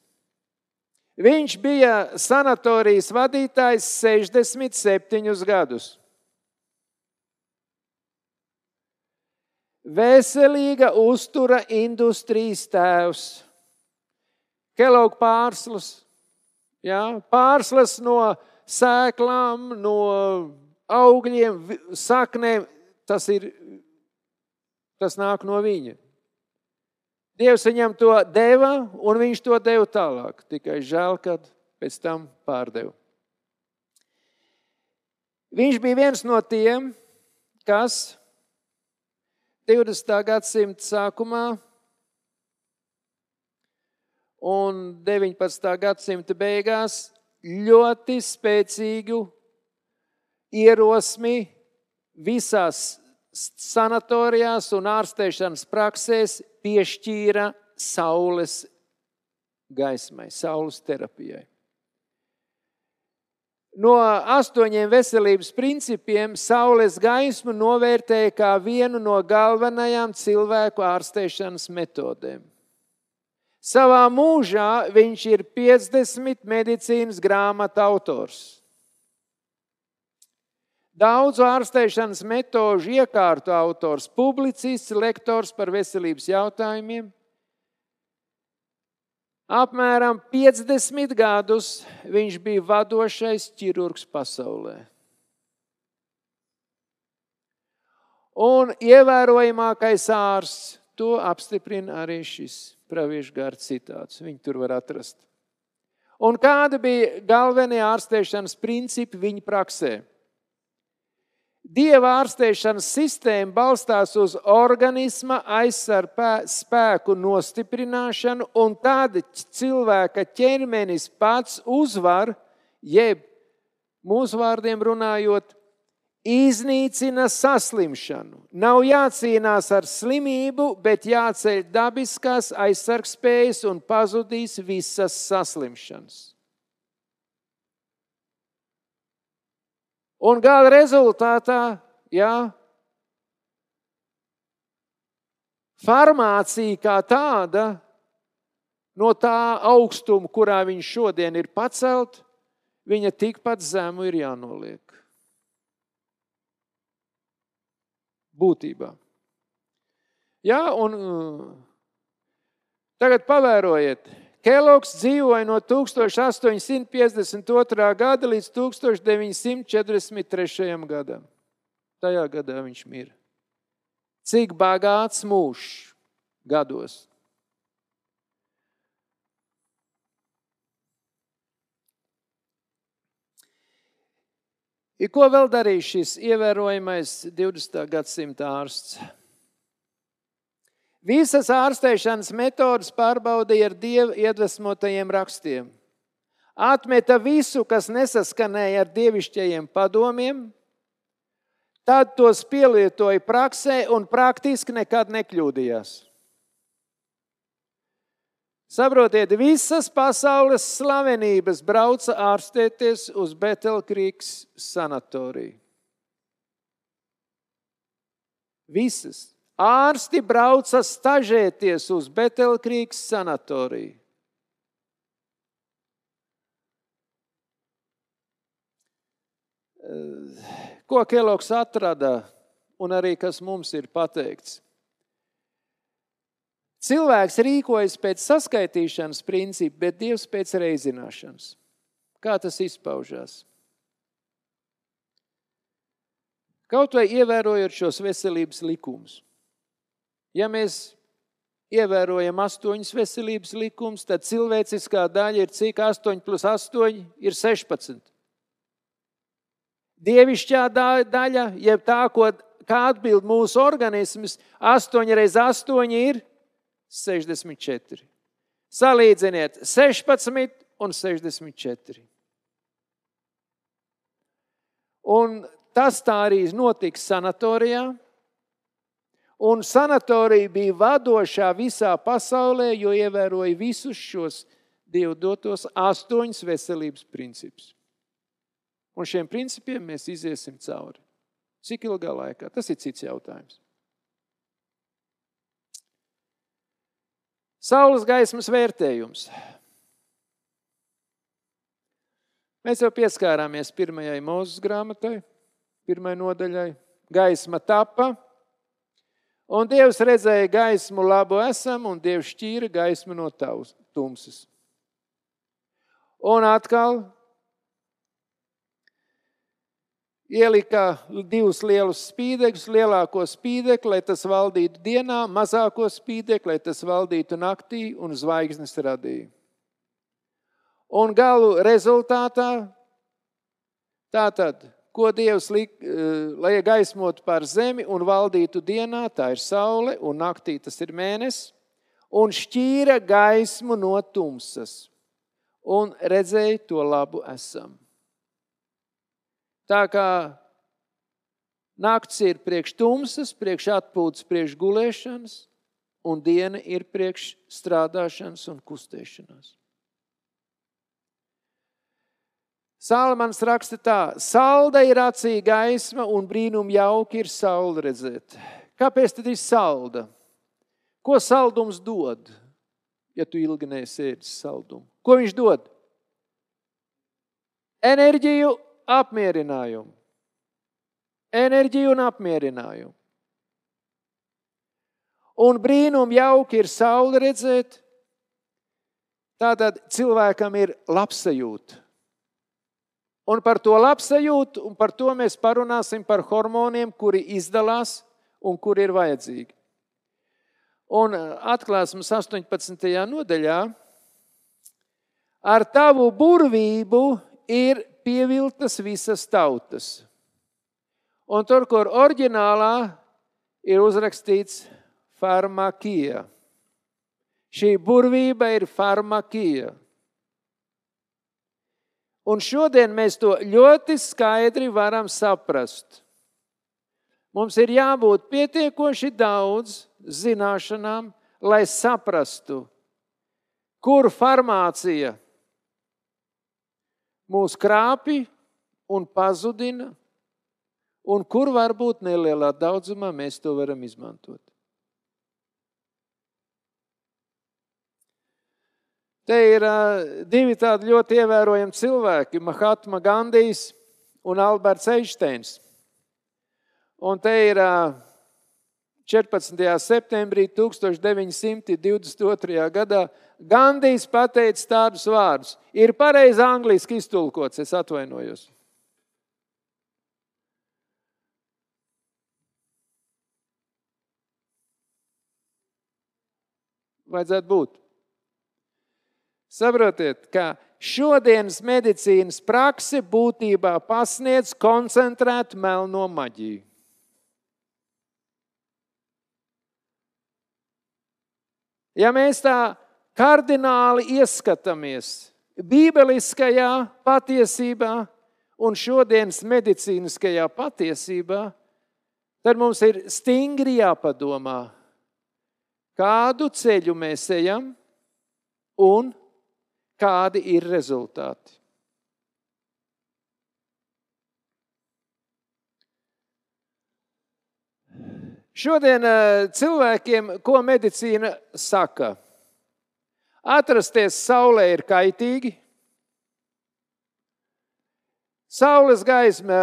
Viņš bija sanatorijas vadītājs 67 gadus. Veselīga uztura industrijas tēvs. Kelauga pārslas, jā, pārslas no sēklām, no augļiem, saknēm, tas, ir, tas nāk no viņa. Dievs viņam to deva, un viņš to deva tālāk. Tikai žēl, ka pēc tam pārdeva. Viņš bija viens no tiem, kas 20. gadsimta sākumā un 19. gadsimta beigās ļoti spēcīgu ierosmi visās sanatorijās un ārstēšanas praksēs piešķīra saules gaismai, saules terapijai. No astoņiem veselības principiem saules gaismu novērtēja kā vienu no galvenajām cilvēku ārstēšanas metodēm. Savā mūžā viņš ir 50 medicīnas grāmatu autors. Daudzu ārstēšanas metožu iekārtu autors, publicists, lektors par veselības jautājumiem. Apmēram 50 gadus viņš bija vadošais ķirurgs pasaulē. Un ievērojamākais ārsts to apstiprina arī šis praviešu gārds citāts. Viņu tur var atrast. Un kāda bija galvenie ārstēšanas principi viņa praksē? Dieva ārstēšanas sistēma balstās uz organisma aizsardzību spēku nostiprināšanu, un tāda cilvēka ķermenis pats uzvar, jeb mūsu vārdiem runājot, iznīcina saslimšanu. Nav jācīnās ar slimību, bet jāceļ dabiskās aizsargspējas un pazudīs visas saslimšanas. Un gala rezultātā, jā, farmācija kā tāda, no tā augstuma, kurā viņš šodien ir pacelt, viņa tikpat zemu ir jānoliek. Būtībā. Jā, un uh, tagad pavērojiet, Kelogs dzīvoja no 1852. gada līdz 1943. gadam. Tajā gadā viņš mirra. Cik bagāts mūžs gados. I ko vēl darīja šis ievērojamais 20. gadsimta ārsts? Visas ārstēšanas metodas pārbaudīja ar dievu iedvesmotajiem rakstiem. Atmeta visu, kas nesaskanēja ar dievišķajiem padomiem, tad tos pielietoja praksē un praktiski nekad nekļūdījās. Saprotiet, visas pasaules slavenības brauca ārstēties uz Betelkrīgas sanatoriju. Visas. Ārsti brauca stažēties uz Betelkrīgas sanatoriju. Ko Keloks atrada un arī kas mums ir pateikts. Cilvēks rīkojas pēc saskaitīšanas principa, bet Dievs pēc reizināšanas. Kā tas izpaužās? Kaut vai ievērojot šos veselības likumus. Ja mēs ievērojam astoņus veselības likumus, tad cilvēciskā daļa ir cik 8 plus 8 ir 16. Dievišķā daļa, jeb tā, ko, atbild mūsu organisms, 8 reiz 8 ir 64. Salīdziniet 16 un 64. Un tas tā arī notiks sanatorijā. Un sanatorija bija vadošā visā pasaulē, jo ievēroja visus šos Dievu dotos astoņus veselības principus. Un šiem principiem mēs iesim cauri. Cik ilgā laikā? Tas ir cits jautājums. Saules gaismas vērtējums. Mēs jau pieskārāmies pirmajai mūzes grāmatai, pirmajai nodaļai. Gaisma tapa, un Dievs redzēja gaismu labu esam, un Dievs šķīra gaismu no tavas tumsas. Un atkal ielika divus lielus spīdekļus, lielāko spīdekli, lai tas valdītu dienā, mazāko spīdekli, lai tas valdītu naktī, un zvaigznes radīja. Un galu rezultātā tātad, ko Dievs lik, eh, lai gaismotu pār zemi un valdītu dienā, tā ir saule, un naktī tas ir mēnesis, un šķīra gaismu no tumsas, un redzēja to labu esam. Tā kā nakts ir priekš tumsas, priekš atpūtas, priekš gulēšanas, un diena ir priekš strādāšanas un kustēšanās. Salmans raksta tā: Salda ir acī gaisma un brīnum jauki ir saule redzēt. Kāpēc tad ir salda? Ko saldums dod, ja tu ilgi nesēdi saldumu? Ko viņš dod? Enerģiju apmierinājumu. Enerģiju un apmierinājumu. Un brīnum jauki ir saule redzēt. Tātad cilvēkam ir labsajūta. Un par to labsajūtu, un par to mēs parunāsim par hormoniem, kuri izdalās un kuri ir vajadzīgi. Un uh, atklāsmes 18. nodaļā ar tavu burvību ir pievilktas visas tautas. Un tur, kur oriģinālā ir uzrakstīts farmakija. Šī burvība ir farmakija. Un šodien mēs to ļoti skaidri varam saprast. Mums ir jābūt pietiekoši daudz zināšanām, lai saprastu, kur farmācija mūs krāpj un pazudina, un kur varbūt nelielā daudzumā mēs to varam izmantot. Te ir divi tādi ļoti ievērojami cilvēki, Mahatma Gandijs un Alberts Einsteins. Un te ir uh, 14. septembrī 1922. gadā Gandijs pateica tādus vārdus. Ir pareizi angliski iztulkots, es atvainojos. Vajadzētu būt. Saprotiet, ka šodienas medicīnas prakse būtībā pasniedz koncentrētu melno maģiju. Ja mēs tā kardināli ieskatāmies Bībeliskajā patiesībā un šodienas medicīniskajā patiesībā, tad mums ir stingri jāpadomā, kādu ceļu mēs ejam un kādi ir rezultāti. Šodien eh, cilvēkiem, ko medicīna saka, atrasties saulē ir kaitīgi. Saules gaisma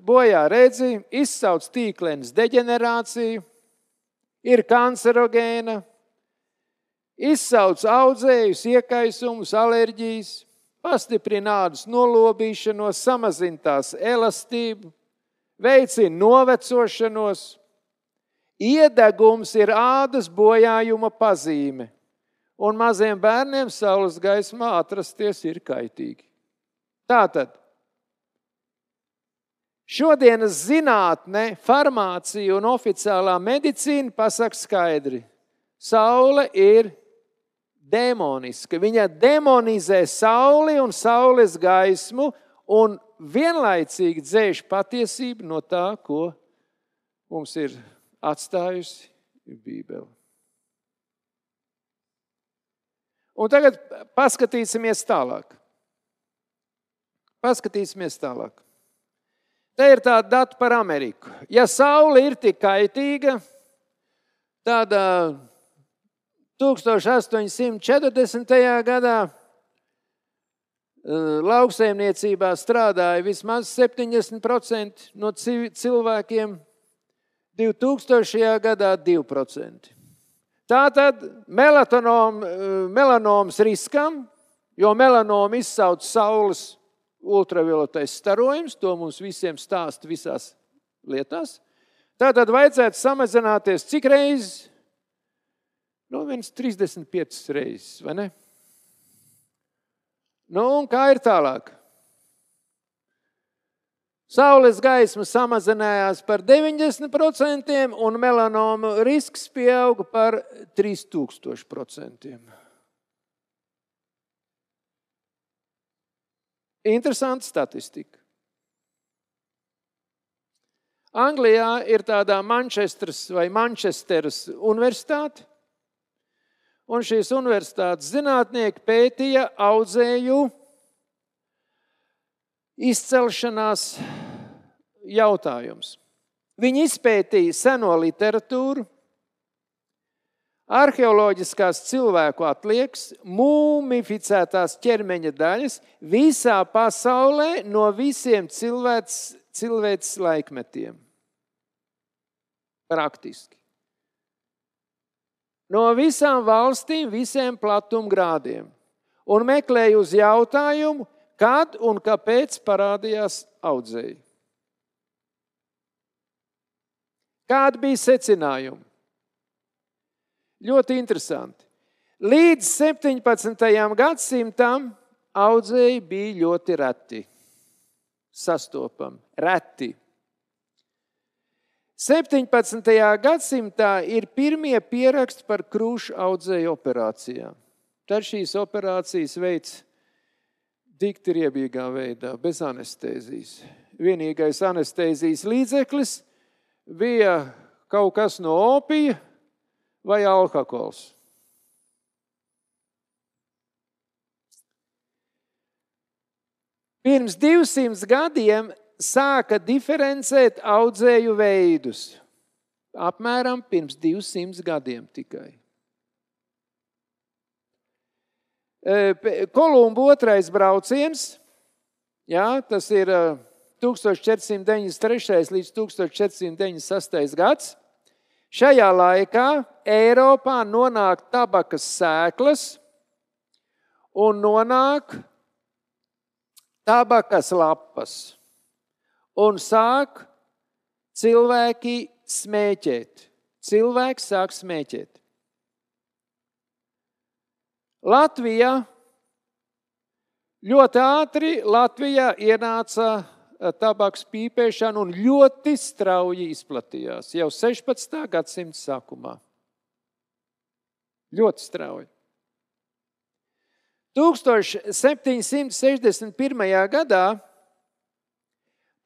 bojā redzi, izsauc tīklēnas deģenerāciju, ir kancerogēna, izsauc audzējus, iekaisumus, alerģijas, pastiprina ādas nolobīšanos, samazina tās elastību, veicina novecošanos. Iedegums ir ādas bojājuma pazīme, un maziem bērniem saules gaismā atrasties ir kaitīgi. Tātad šodienas zinātne, farmācija un oficiālā medicīna pasaka skaidri: saule ir demoniska. Viņa demonizē sauli un saules gaismu un vienlaicīgi dzēš patiesību no tā, ko mums ir atstājusi Bībele. Un tagad paskatīsimies tālāk. Paskatīsimies tālāk. Te ir tāda data par Ameriku. Ja saule ir tik kaitīga, tad 1840. gadā lauksaimniecībā strādāja vismaz 70% no cilvēkiem, 2000. gadā 2%. Tātad melatonom, melanoms riskam, jo melanomu izsauc saules ultravioletais starojums, to mums visiem stāsta visās lietās. Tātad vajadzētu samazināties cik reizes? Nu, viens 35 reizes, vai ne? Nu, un kā ir tālāk? Saules gaisma samazinājās par 90%, un melanoma risks pieauga par 3000%. Interesanta statistika. Anglijā ir tāda Manchesteras vai Manchesteras universitāte, un šīs universitātes zinātnieki pētīja audzēju izcelšanās jautājums. Viņi izpētīja seno literatūru, arheoloģiskās cilvēku atliekas, mūmificētās ķermeņa daļas visā pasaulē no visiem cilvēks, cilvēks laikmetiem. Praktiski no visām valstīm, visiem platumgrādiem un meklēju uz jautājumu, kad un kāpēc parādījās audzēji. Kādi bija secinājumi? Ļoti interesanti. Līdz 17. gadsimtam audzēji bija ļoti reti, sastopami, reti. 17. gadsimtā ir pirmie pieraksti par krūšu audzēju operācijām. Tad šīs operācijas veids dikti riebīgā veidā, bez anestēzijas. Vienīgais anestēzijas līdzeklis bija kaut kas no opija vai alkohols. Pirms 200 gadiem sāka diferencēt audzēju veidus. Apmēram pirms 200 gadiem tikai. Kolumba otrais brauciens, jā, tas ir 1493. līdz 1496. gads. Šajā laikā Eiropā nonāk tabakas sēklas un nonāk tabakas lapas un sāk cilvēki smēķēt. Cilvēks sāk smēķēt. Latvijā ļoti ātri Latvijā ienāca eh, tabaks pīpēšana un ļoti strauji izplatījās jau 16. gadsimta sākumā. Ļoti strauji. 1761. gadā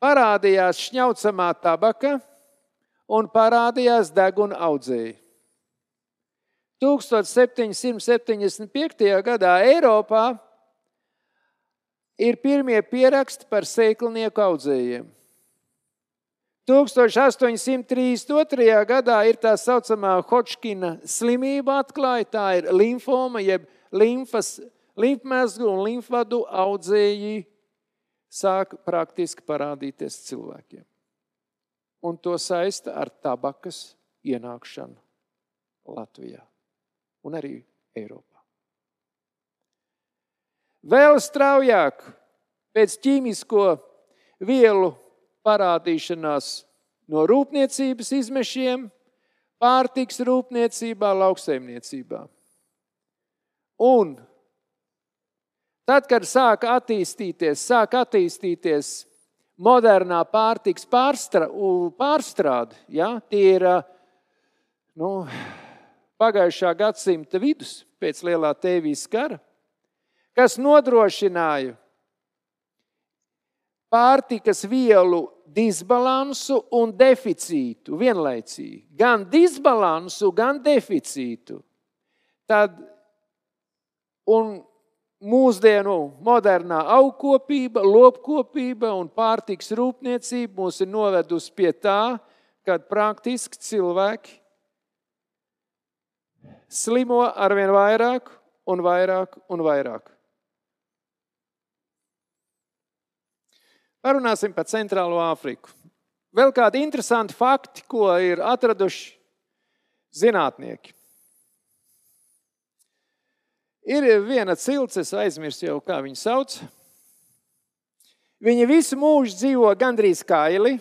parādījās šņaucamā tabaka un parādījās deguna audzēji. 1775. gadā Eiropā ir pirmie pieraksti par sēklnieku audzējiem. 1832. gadā ir tā saucamā Hodžkina slimība atklāja, tā ir limfoma, jeb limfas, limfmezgu un limfvadu audzēji sāk praktiski parādīties cilvēkiem. Un to saista ar tabakas ienākšanu Latvijā un arī Eiropā. Vēl straujāk pēc ķīmisko vielu parādīšanās no rūpniecības izmešiem, pārtiks rūpniecībā, lauksaimniecībā. Un tad, kad sāk attīstīties, sāk attīstīties modernā pārtiks pārstra, pārstrāde, ja, tie ir nu, pagājušā gadsimta vidus pēc lielā tēvijas kara, kas nodrošināja pārtikas vielu disbalansu un deficītu vienlaicīgi. Gan disbalansu, gan deficītu. Tad, un mūsdienu modernā augkopība, lopkopība un pārtiks rūpniecība mūs ir novedusi pie tā, kad praktiski cilvēki slimo arvien vairāk un vairāk un vairāk. Parunāsim par Centrālo Āfriku. Vēl kādi interesanti fakti, ko ir atraduši zinātnieki. Ir viena cilts, es aizmirsu jau, kā viņu sauc. Viņa visu mūžu dzīvo gandrīz kaili,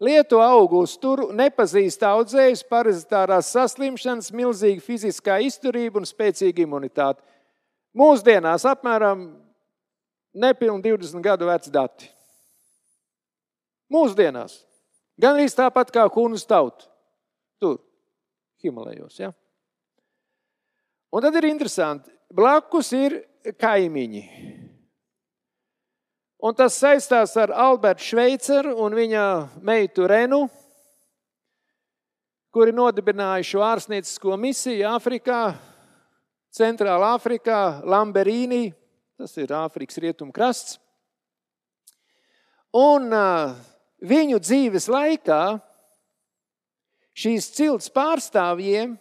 lieto augu uzturu, nepazīst audzējus, parazitārās saslimšanas, milzīga fiziskā izturība un spēcīga imunitāte. Mūsdienās apmēram nepilni 20 gadu veci dati. Mūsdienās. Gan arī tāpat kā Hunas tauta. Tur, Himalajos. Ja? Un tad ir interesanti. Blakus ir kaimiņi. Un tas saistās ar Albertu Šveiceru un viņa meitu Renu, kuri nodibināja šo ārstniecisko misiju Āfrikā, Centrālā Āfrikā, Lamberīnī, Tas ir Āfrikas rietumkrasts. Un viņu dzīves laikā šīs cilts pārstāvjiem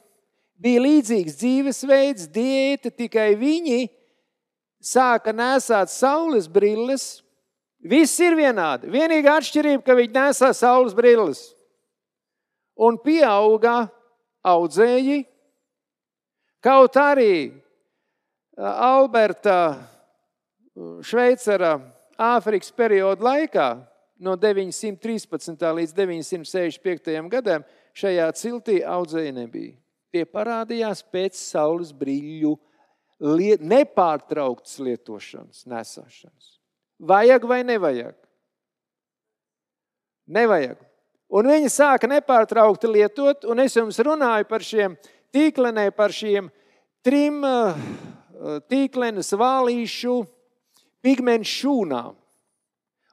bija līdzīgs dzīvesveids, diēta, tikai viņi sāka nesāt saules brilles. Viss ir vienādi. Vienīgā atšķirība, ka viņi nesā saules brilles. Un pieauga audzēji, kaut arī Alberta Šveicera Āfrikas perioda laikā, no 913. līdz 965. gadam, šajā ciltī audzēja nebija. Tie parādījās pēc saules brīļu liet, nepārtrauktas lietošanas, nesāšanas. Vajag vai nevajag? Nevajag. Un viņi sāka nepārtraukti lietot, un es jums runāju par šiem tīklenē, par šiem trim tīklenes vālīšu pigmentu šūnām.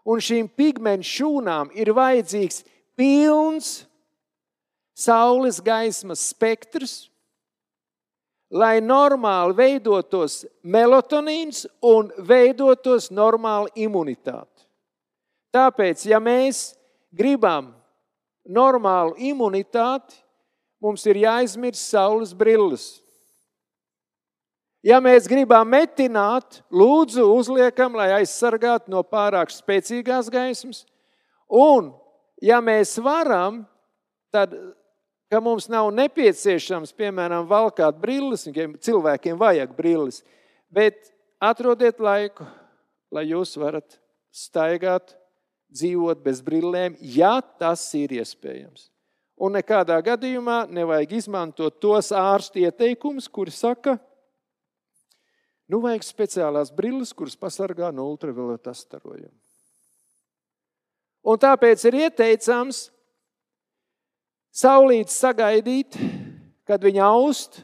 Un šīm pigmentu šūnām ir vajadzīgs pilns saules gaismas spektrs, lai normāli veidotos melatonīns un veidotos normāla imunitāte. Tāpēc, ja mēs gribam normālu imunitāti, mums ir jāizmirst saules brilles. Ja mēs gribam metināt, lūdzu, uzliekam, lai aizsargātu no pārāk spēcīgās gaismas. Un, ja mēs varam, tad, ka mums nav nepieciešams, piemēram, valkāt brilles, cilvēkiem vajag brilles, bet atrodiet laiku, lai jūs varat staigāt, dzīvot bez brillēm, ja tas ir iespējams. Un nekādā gadījumā nevajag izmantot tos ārstu ieteikumus, kuri saka, ka Nu, vajag speciālās brilles, kuras pasargā no ultravioletā starojuma. Un tāpēc ir ieteicams saulīt sagaidīt, kad viņa aust,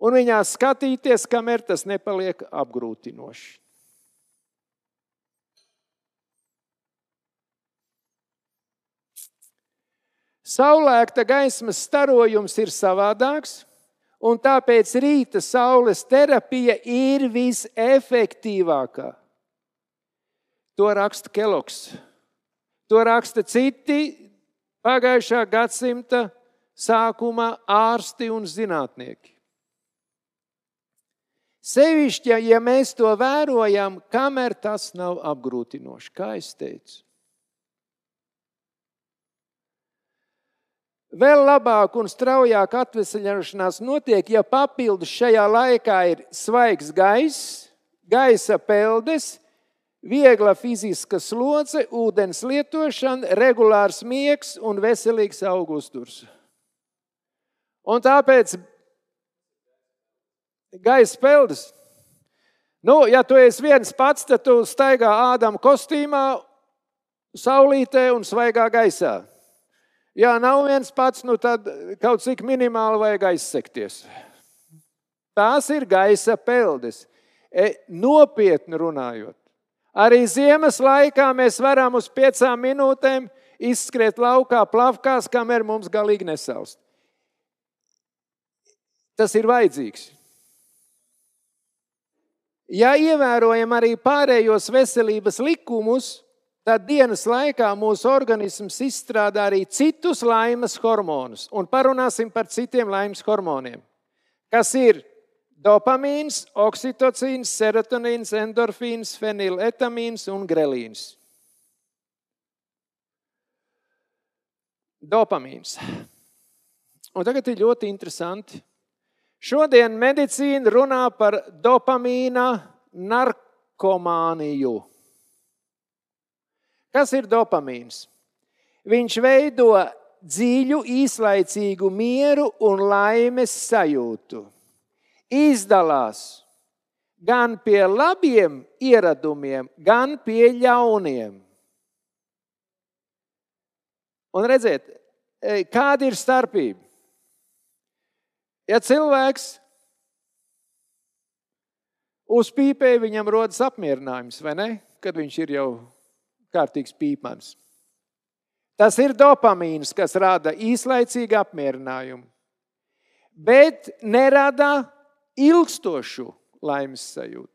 un viņā skatīties, kamēr tas nepaliek apgrūtinoši. Saulēkta gaismas starojums ir savādāks un tāpēc rīta saules terapija ir visefektīvākā. To raksta Keloks. To raksta citi pagājušā gadsimta sākumā ārsti un zinātnieki. Sevišķi, ja mēs to vērojam, kamēr tas nav apgrūtinoši, kā es teicu. Vēl labāk un straujāk atvesaļošanās notiek, ja papildus šajā laikā ir svaigs gaiss, gaisa peldes, viegla fiziska slodze, ūdens lietošana, regulārs miegs un veselīgs augusturs. Un tāpēc gaisa peldes. Nu, ja tu esi viens pats, tad tu staigā ādama kostīmā, saulītē un svaigā gaisā. Ja nav viens pats, nu tad kaut cik minimāli vajag aizsekties. Tās ir gaisa peldes. E, nopietni runājot, arī ziemas laikā mēs varam uz piecām minūtēm izskriet laukā, plavkās, kamēr mums galīgi nesaust. Tas ir vajadzīgs. Ja ievērojam arī pārējos veselības likumus, tad dienas laikā mūsu organisms izstrādā arī citus laimes hormonus. Un parunāsim par citiem laimes hormoniem, kas ir dopamīns, oksitocīns, serotonīns, endorfīns, feniletamīns un grelīns. Dopamīns. Un tagad ir ļoti interesanti. Šodien medicīna runā par dopamīna narkomāniju. Kas ir dopamīns? Viņš veido dziļu, īslaicīgu mieru un laimes sajūtu. Izdalās gan pie labiem ieradumiem, gan pie ļauniem. Un redziet, kāda ir starpība? Ja cilvēks uzpīpē, viņam rodas apmierinājums, vai ne? Kad viņš ir jau kārtīgs pīpans. Tas ir dopamīns, kas rada īslaicīgu apmierinājumu, bet nerada ilgstošu laimes sajūtu.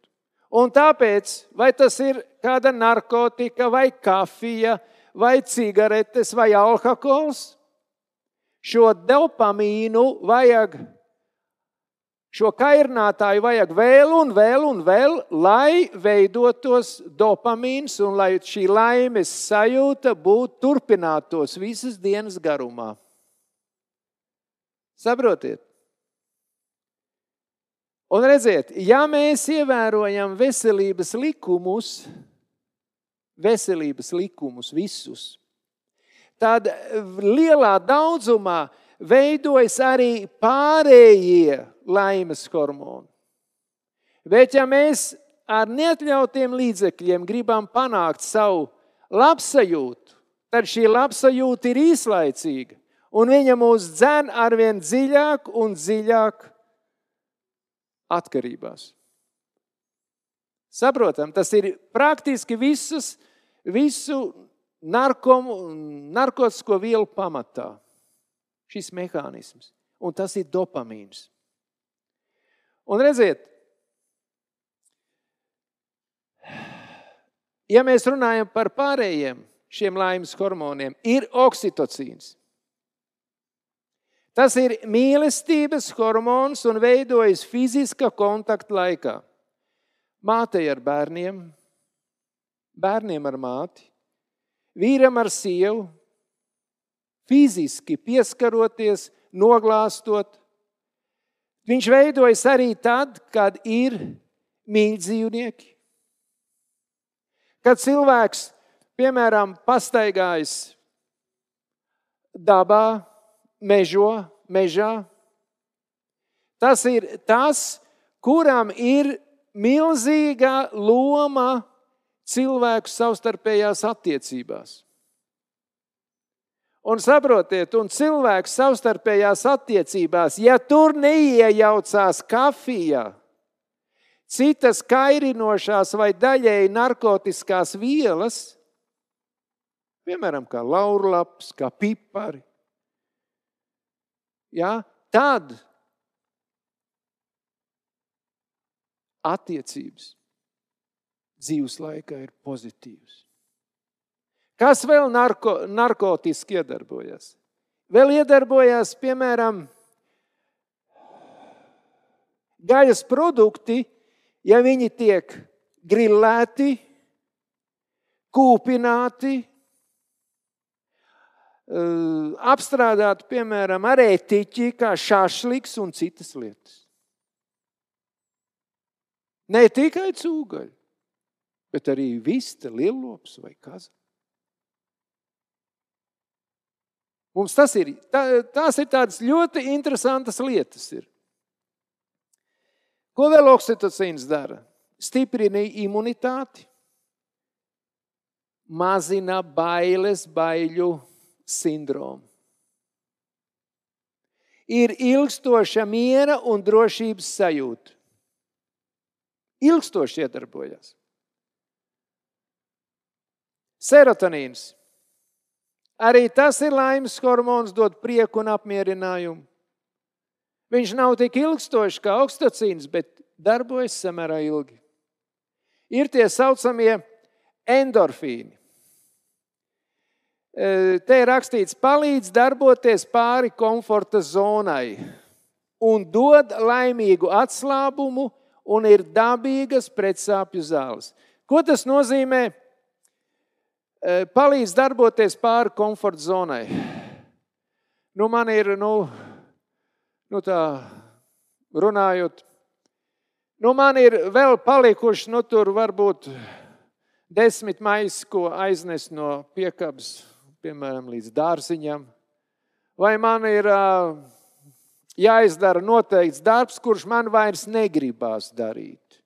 Un tāpēc, vai tas ir kāda narkotika, vai kafija, vai cigaretes, vai alkohols, šo dopamīnu vajag Šo kairinātāju vajag vēl un vēl un vēl, lai veidotos dopamīns un lai šī laimes sajūta būtu turpinātos visas dienas garumā. Saprotiet? Un redziet, ja mēs ievērojam veselības likumus, veselības likumus visus, tad lielā daudzumā veidojas arī pārējie laimes hormoni. Bet ja mēs ar neatļautiem līdzekļiem gribam panākt savu labsajūtu, tad šī labsajūta ir īslaicīga. Un viņa mūs dzen arvien dziļāk un dziļāk atkarībās. Saprotam, tas ir praktiski visas, visu narkomu, narkotisko vielu pamatā. Šis mehānisms. Un tas ir dopamīns. Un redziet, ja mēs runājam par pārējiem šiem laimes hormoniem, ir oksitocīns. Tas ir mīlestības hormons un veidojas fiziska kontakta laikā. Mātei ar bērniem, bērniem ar māti, vīram ar sievu, fiziski pieskaroties, noglāstot, Viņš veidojas arī tad, kad ir mīļdzīvnieki. Kad cilvēks, piemēram, pastaigājas dabā, mežo, mežā, tas ir tas, kuram ir milzīga loma cilvēku savstarpējās attiecībās. Un saprotiet, un cilvēks savstarpējās attiecībās, ja tur neiejaucās kafijā, citas kairinošās vai daļēji narkotiskās vielas, piemēram, kā laurlaps, kā pipari, ja, tad attiecības dzīves laikā ir pozitīvas. Kas vēl narko, narkotiski iedarbojas? Vēl iedarbojas, piemēram, gaļas produkti, ja viņi tiek grillēti, kūpināti, eh, apstrādāti, piemēram, ar ētiķi, kā šāšliks un citas lietas. Ne tikai cūgaļi, bet arī vista, lielops vai kaza. Mums tas ir, tā, tās ir tādas ļoti interesantas lietas. Ir. Ko vēl oksitocīns dara? Stiprina imunitāti, mazina bailes, baiļu sindromu. Ir ilgstoša miera un drošības sajūta. Ilgstoši iedarbojas. Serotonīns Arī tas ir laimes hormons, dod prieku un apmierinājumu. Viņš nav tik ilgstošs kā oksitocīns, bet darbojas samērā ilgi. Ir tie saucamie endorfīni. Te ir rakstīts, palīdz darboties pāri komforta zonai un dod laimīgu atslābumu un ir dabīgas pretsāpju zāles. Ko tas nozīmē? palīdz darboties pāri komforta zonai. Nu, man ir, nu, nu tā, runājot, nu, man ir vēl palikuši, nu, tur varbūt desmit maisi, ko aiznest no piekabas, piemēram, līdz dārziņam. Vai man ir jāizdara noteikts darbs, kurš man vairs negribās darīt.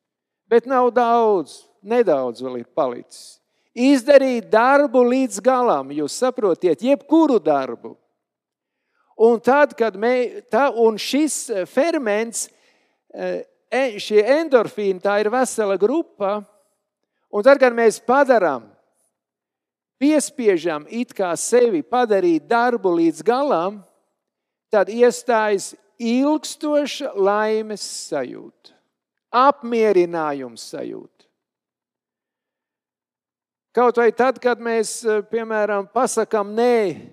Bet nav daudz, nedaudz vēl ir palicis izdarīt darbu līdz galam. Jūs saprotiet, jebkuru darbu. Un tad, kad mē, tā, un šis ferments, e, šie endorfīni, tā ir vesela grupa, un tad, kad mēs padarām, piespiežam it kā sevi padarīt darbu līdz galam, tad iestājas ilgstoša laimes sajūta, apmierinājums sajūta. Kaut vai tad, kad mēs, eh, piemēram, pasakām nē,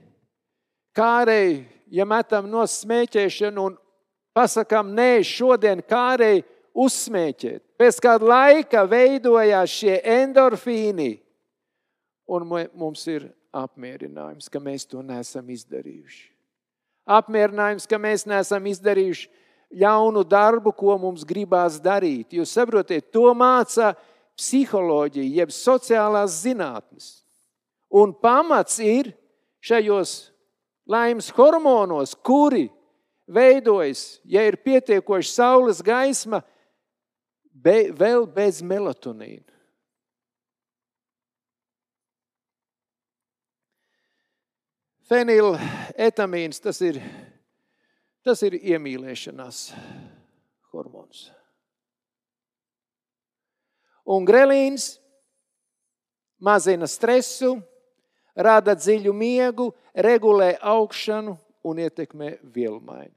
kārēji, ja metam no smēķēšanu un pasakām nē, šodien kārēji uzsmēķēt. Pēc kāda laika veidojās šie endorfīni, un mums ir apmierinājums, ka mēs to neesam izdarījuši. Apmierinājums, ka mēs neesam izdarījuši ļaunu darbu, ko mums gribās darīt. Jūs saprotat, to mācā psiholoģija, jeb sociālās zinātnes. Un pamats ir šajos laimes hormonos, kuri veidojas, ja ir pietiekoši saules gaisma, be, vēl bez melatonīna. Feniletamīns tas ir, tas ir iemīlēšanās hormons. Un grelīns mazina stresu, rada dziļu miegu, regulē augšanu un ietekmē vielmaiņu.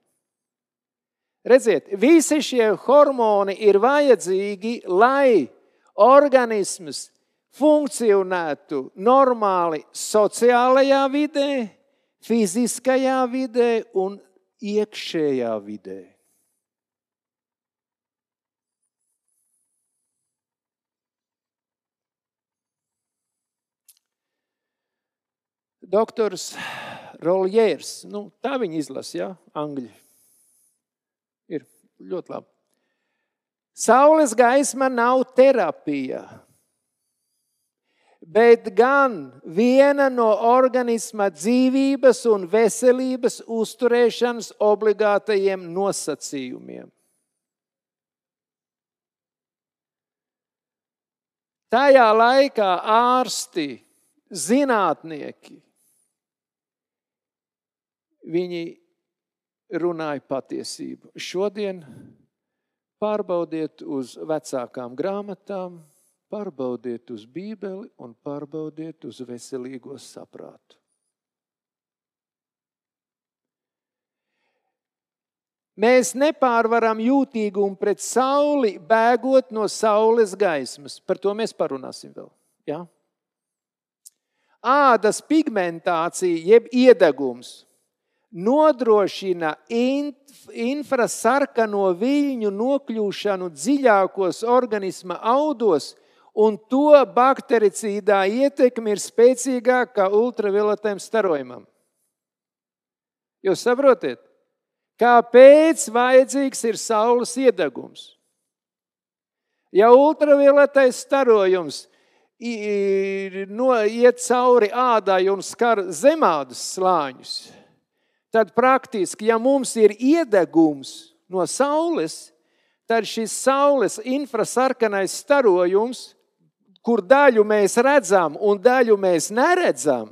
Redziet, visi šie hormoni ir vajadzīgi, lai organisms funkcionētu normāli sociālajā vidē, fiziskajā vidē un iekšējā vidē. doktors Roljērs. Nu, tā viņa izlasa, ja? angļu. Ir ļoti labi. Saules gaisma nav terapija, bet gan viena no organisma dzīvības un veselības uzturēšanas obligātajiem nosacījumiem. Tajā laikā ārsti, zinātnieki, viņi runāja patiesību. Šodien pārbaudiet uz vecākām grāmatām, pārbaudiet uz Bībeli un pārbaudiet uz veselīgo saprātu. Mēs nepārvaram jūtīgumu pret sauli, bēgot no saules gaismas. Par to mēs parunāsim vēl. Ja? Ādas pigmentācija, jeb iedegums nodrošina inf infrasarkano viļņu nokļūšanu dziļākos organisma audos, un to baktericīdā ietekme ir spēcīgāka ultravioletēm starojumam. Jūs saprotat, kāpēc vajadzīgs ir saules iedegums? Ja ultravioletais starojums no, iet cauri ādai un skar zemādas slāņus, tad praktiski, ja mums ir iedegums no saules, tad šis saules infrasarkanais starojums, kur daļu mēs redzam un daļu mēs neredzam,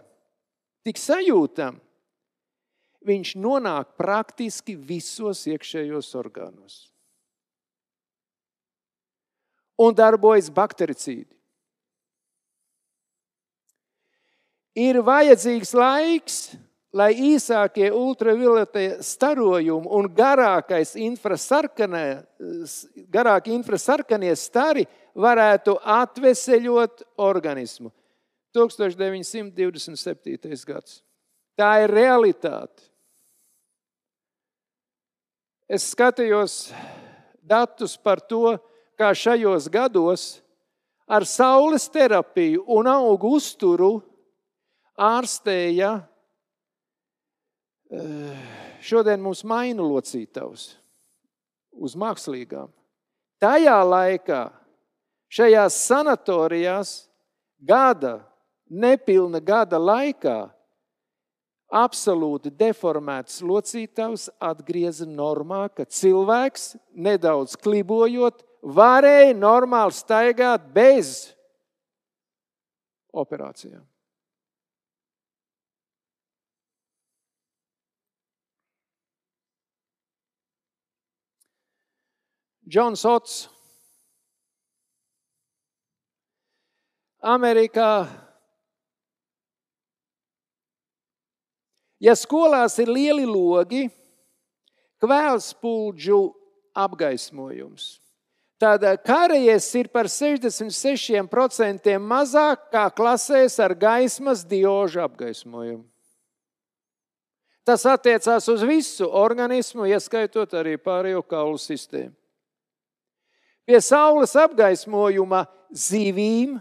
tik sajūtam, viņš nonāk praktiski visos iekšējos orgānos. Un darbojas baktericīdi. Ir vajadzīgs laiks, lai īsākie ultravioletie starojumi un garākais infrasarkanie, garāki infrasarkanie stari varētu atveseļot organismu. 1927. gads. Tā ir realitāte. Es skatījos datus par to, kā šajos gados ar saules terapiju un augu uzturu ārstēja šodien mums maina locītavs uz mākslīgām. Tajā laikā, šajās sanatorijās, gada, nepilna gada laikā, absolūti deformēts locītavs atgrieza normā, ka cilvēks, nedaudz klibojot, varēja normāli staigāt bez operācijām. Džons Ots. Amerikā. Ja skolās ir lieli logi, kvēlspuldžu apgaismojums, tad karējies ir par 66% mazāk kā klasēs ar gaismas diožu apgaismojumu. Tas attiecās uz visu organismu, ieskaitot arī pārējo kaulu sistēmu. Pie saules apgaismojuma zivīm,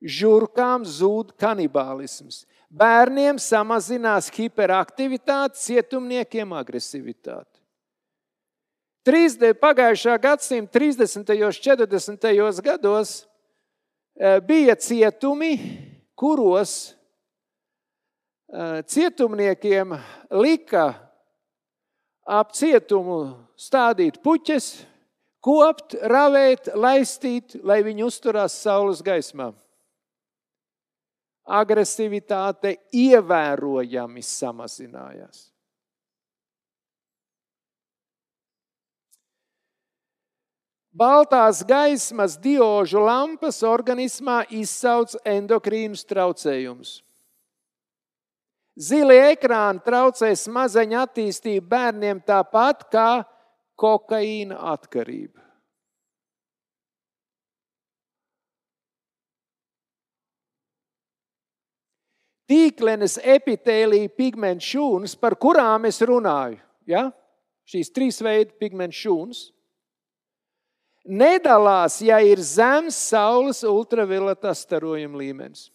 žurkām zūd kanibālisms. Bērniem samazinās hiperaktivitāte, cietumniekiem agresivitāte. 30, pagājušā gadsimta 30. un 40. gados e, bija cietumi, kuros e, cietumniekiem lika ap cietumu stādīt puķes, kopt, ravēt, laistīt, lai viņi uzturās saules gaismā. Agresivitāte ievērojami samazinājās. Baltās gaismas diožu lampas organismā izsauc endokrīnus traucējumus. Zilie ekrāni traucē smadzeņu attīstību bērniem tāpat kā kokaīna atkarība. Tīklenes epitēlija pigmentu šūnas, par kurām es runāju, ja? šīs trīs veidu pigmentu šūnas, nedalās, ja ir zems saules ultravioletā starojuma līmenis.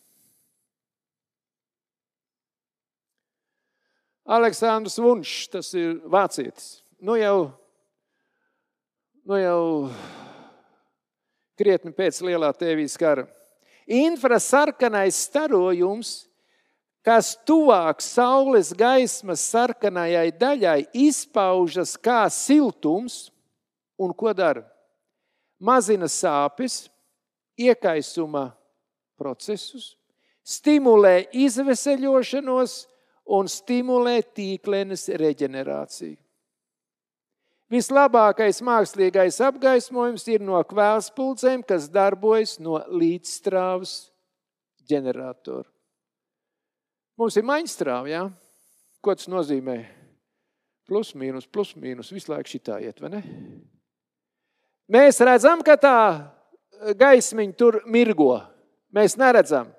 Aleksandrs Vunšs, tas ir vācietis. Nu jau nu jau krietni pēc lielā tēvijas kara. Infrasarkanais starojums, kas tuvāk saules gaismas sarkanajai daļai, izpaužas kā siltums un ko dara? Mazina sāpes, iekaisuma procesus, stimulē izveseļošanos un stimulē tīklenes reģenerāciju. Vislabākais mākslīgais apgaismojums ir no kvēlspulcēm, kas darbojas no līdzstrāvas ģeneratora. Mums ir maņstrāva, ja? ko tas nozīmē? Plus, mīnus, plus, mīnus, visu laiku šitā iet, vai ne? Mēs redzam, ka tā gaismiņa tur mirgo. Mēs neredzam.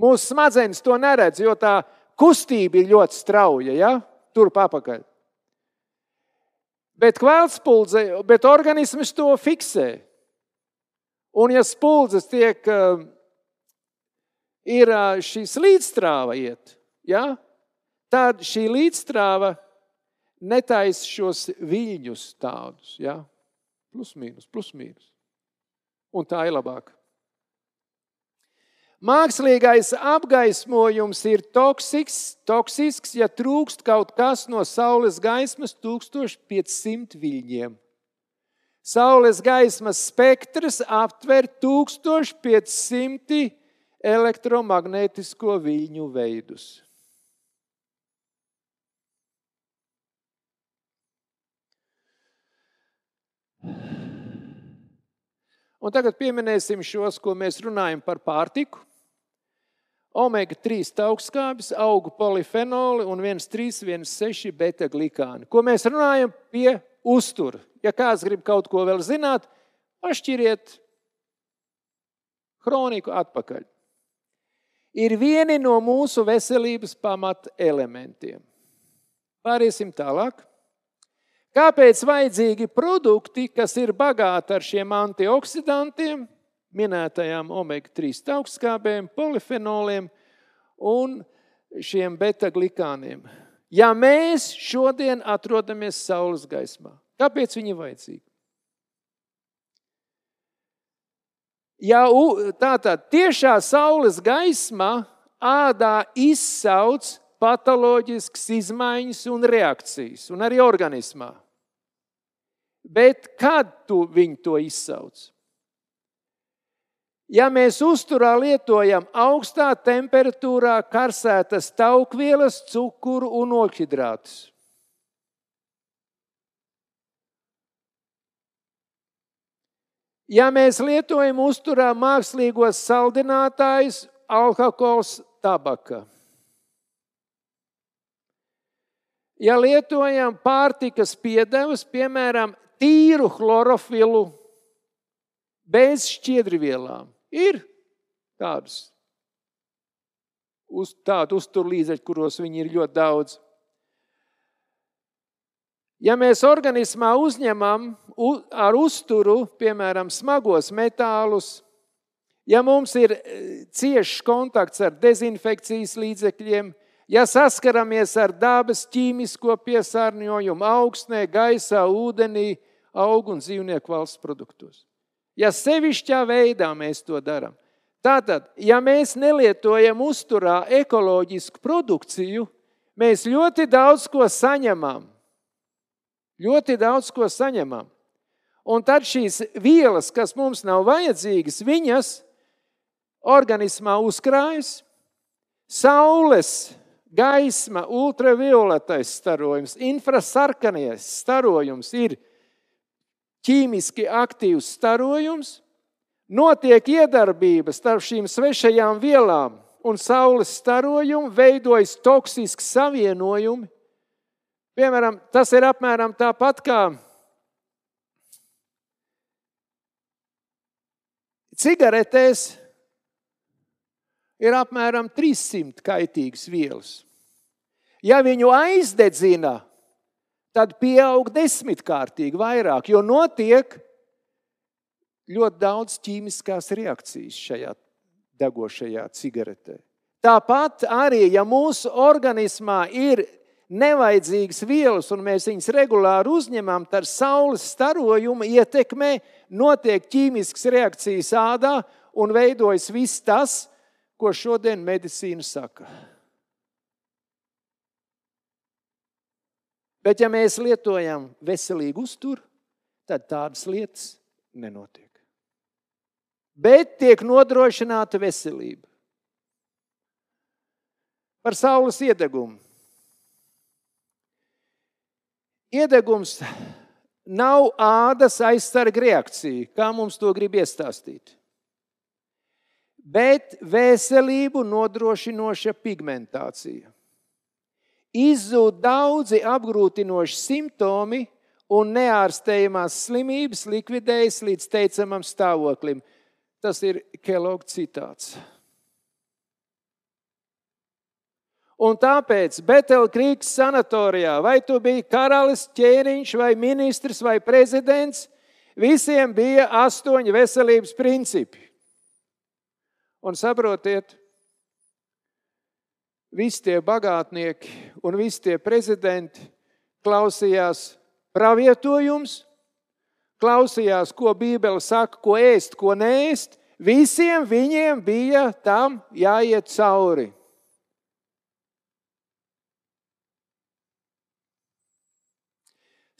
Mūsu smadzenes to neredz, jo tā kustība ir ļoti strauja. Ja? turp apakaļ. Bet kvēlspuldzē, bet organisms to fiksē. Un ja spuldzes tiek, ir šīs līdzstrāva iet, ja, tad šī līdzstrāva netaisa šos viļņus tādus, ja, plus mīnus, plus mīnus. Un tā ir labāk. Mākslīgais apgaismojums ir toksisks, toksisks, ja trūkst kaut kas no saules gaismas 1500 viļņiem. Saules gaismas spektrs aptver 1500 elektromagnētisko viļņu veidus. Un tagad pieminēsim šos, ko mēs runājam par pārtiku omega 3 augstskābes, augu polifenoli un 1,3, 1,6 beta-glikāni. Ko mēs runājam pie uztura? Ja kāds grib kaut ko vēl zināt, pašķiriet kroniku atpakaļ. Ir vieni no mūsu veselības pamata elementiem. Pāriesim tālāk. Kāpēc vajadzīgi produkti, kas ir bagāti ar šiem antioksidantiem, minētajām omega-3 augstskābēm, polifenoliem un šiem beta-glikāniem. Ja mēs šodien atrodamies saules gaismā, kāpēc viņi ir vajadzīgi? Ja tātad tiešā saules gaisma ādā izsauc patoloģiskas izmaiņas un reakcijas, un arī organismā. Bet kad tu viņu to izsauc? Ja mēs uzturā lietojam augstā temperatūrā karsētas taukvielas, cukuru un oļhidrātus, ja mēs lietojam uzturā mākslīgos saldinātājus, alkohols, tabaka. Ja lietojam pārtikas piedevas, piemēram, tīru chlorofilu bez šķiedrvielām, Ir tādas uz, tādu uzturlīdzekļu, kuros viņi ir ļoti daudz. Ja mēs organismā uzņemam ar uzturu, piemēram, smagos metālus, ja mums ir e, ciešs kontakts ar dezinfekcijas līdzekļiem, ja saskaramies ar dabas ķīmisko piesārņojumu augstnē, gaisā, ūdenī, augu un dzīvnieku valsts produktos. Ja sevišķā veidā mēs to darām, tātad, ja mēs nelietojam uzturā ekoloģisku produkciju, mēs ļoti daudz ko saņemam. Ļoti daudz ko saņemam. Un tad šīs vielas, kas mums nav vajadzīgas, viņas organismā uzkrājas. Saules gaisma, ultravioletais starojums, infrasarkanais starojums ir ķīmiski aktīvs starojums, notiek iedarbība starp šīm svešajām vielām un saules starojumu, veidojas toksiski savienojumi. Piemēram, tas ir apmēram tāpat kā cigaretēs ir apmēram 300 kaitīgas vielas. Ja viņu aizdedzina, tad pieaug desmitkārtīgi vairāk, jo notiek ļoti daudz ķīmiskās reakcijas šajā degošajā cigaretē. Tāpat arī, ja mūsu organismā ir nevajadzīgas vielas, un mēs viņus regulāri uzņemam, tad saules starojuma ietekmē notiek ķīmiskas reakcijas ādā un veidojas viss tas, ko šodien medicīna saka. Bet, ja mēs lietojam veselīgu uzturu, tad tādas lietas nenotiek. Bet tiek nodrošināta veselība. Par saules iedegumu. Iedegums nav ādas aizsarga reakcija, kā mums to grib iestāstīt. Bet veselību nodrošinoša pigmentācija izzūd daudzi apgrūtinoši simptomi un neārstējamās slimības likvidējas līdz teicamam stāvoklim. Tas ir Kelogs citāts. Un tāpēc Betelkrīgas sanatorijā, vai tu biji karalis, ķēniņš, vai ministrs, vai prezidents, visiem bija astoņi veselības principi. Un saprotiet, visi tie bagātnieki un visi tie prezidenti klausījās pravietojums, klausījās, ko Bībele saka, ko ēst, ko nēst. Visiem viņiem bija tam jāiet cauri.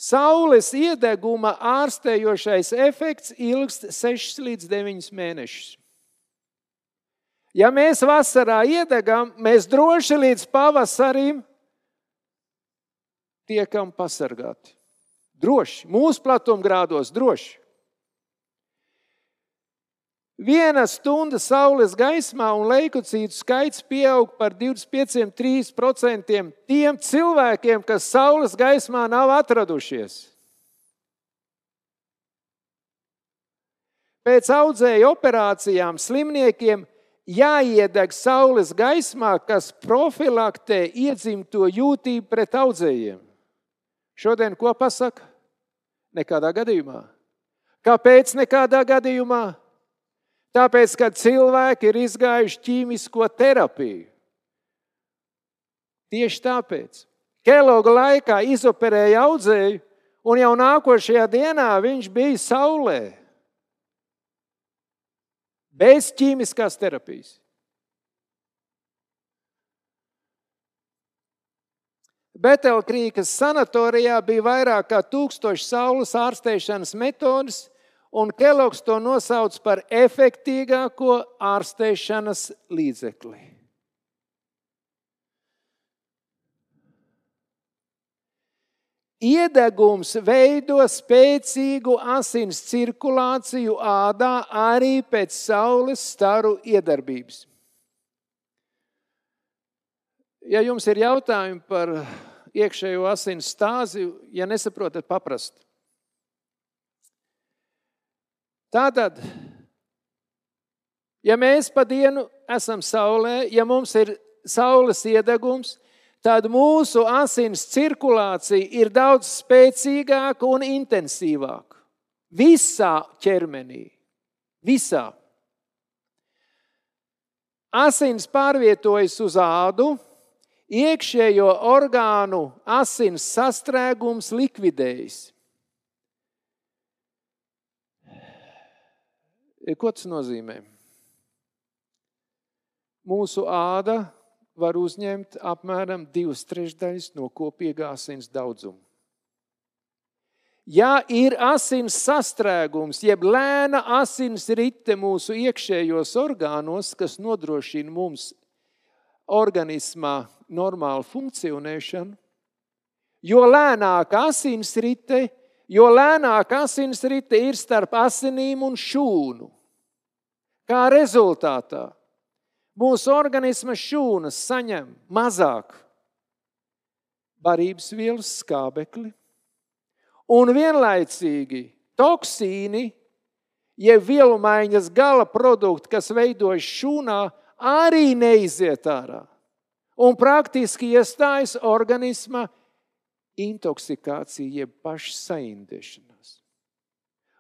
Saules iedeguma ārstējošais efekts ilgst 6 līdz 9 mēnešus. Ja mēs vasarā iedegam, mēs droši līdz pavasarim tiekam pasargāti. Droši, mūsu platumgrādos droši. Viena stunda saules gaismā un leukocītu skaits pieaug par 25,3% tiem cilvēkiem, kas saules gaismā nav atradušies. Pēc audzēju operācijām slimniekiem jāiedeg saules gaismā, kas profilaktē iedzimto jūtību pret audzējiem. Šodien ko pasaka? Nekādā gadījumā. Kāpēc nekādā gadījumā? Tāpēc, ka cilvēki ir izgājuši ķīmisko terapiju. Tieši tāpēc. Keloga laikā izoperēja audzēju, un jau nākošajā dienā viņš bija saulē. Bez ķīmiskās terapijas. Betelkrīkas sanatorijā bija vairāk kā tūkstoši saules ārstēšanas metodas, un Kelogs to nosauc par efektīgāko ārstēšanas līdzekli. Iedegums veido spēcīgu asins cirkulāciju ādā arī pēc saules staru iedarbības. Ja jums ir jautājumi par iekšējo asins stāzi, ja nesaprotat, paprast. Tātad, ja mēs pa dienu esam saulē, ja mums ir saules iedegums, tad mūsu asins cirkulācija ir daudz spēcīgāka un intensīvāka. Visā ķermenī, visā. Asins pārvietojas uz ādu, iekšējo orgānu asins sastrēgums likvidējas. Ko tas nozīmē? Mūsu āda var uzņemt apmēram divas trešdaļas no kopīgā asins daudzuma. Ja ir asins sastrēgums, jeb lēna asins rite mūsu iekšējos orgānos, kas nodrošina mums organismā normālu funkcionēšanu, jo lēnāka asins rite, jo lēnāka asins rite ir starp asinīm un šūnu. Kā rezultātā mūsu organisma šūnas saņem mazāk barības vielas skābekli un vienlaicīgi toksīni, jeb vielu maiņas gala produkti, kas veidojas šūnā, arī neiziet ārā. Un praktiski iestājas organisma intoksikācija, jeb pašsaindēšanās.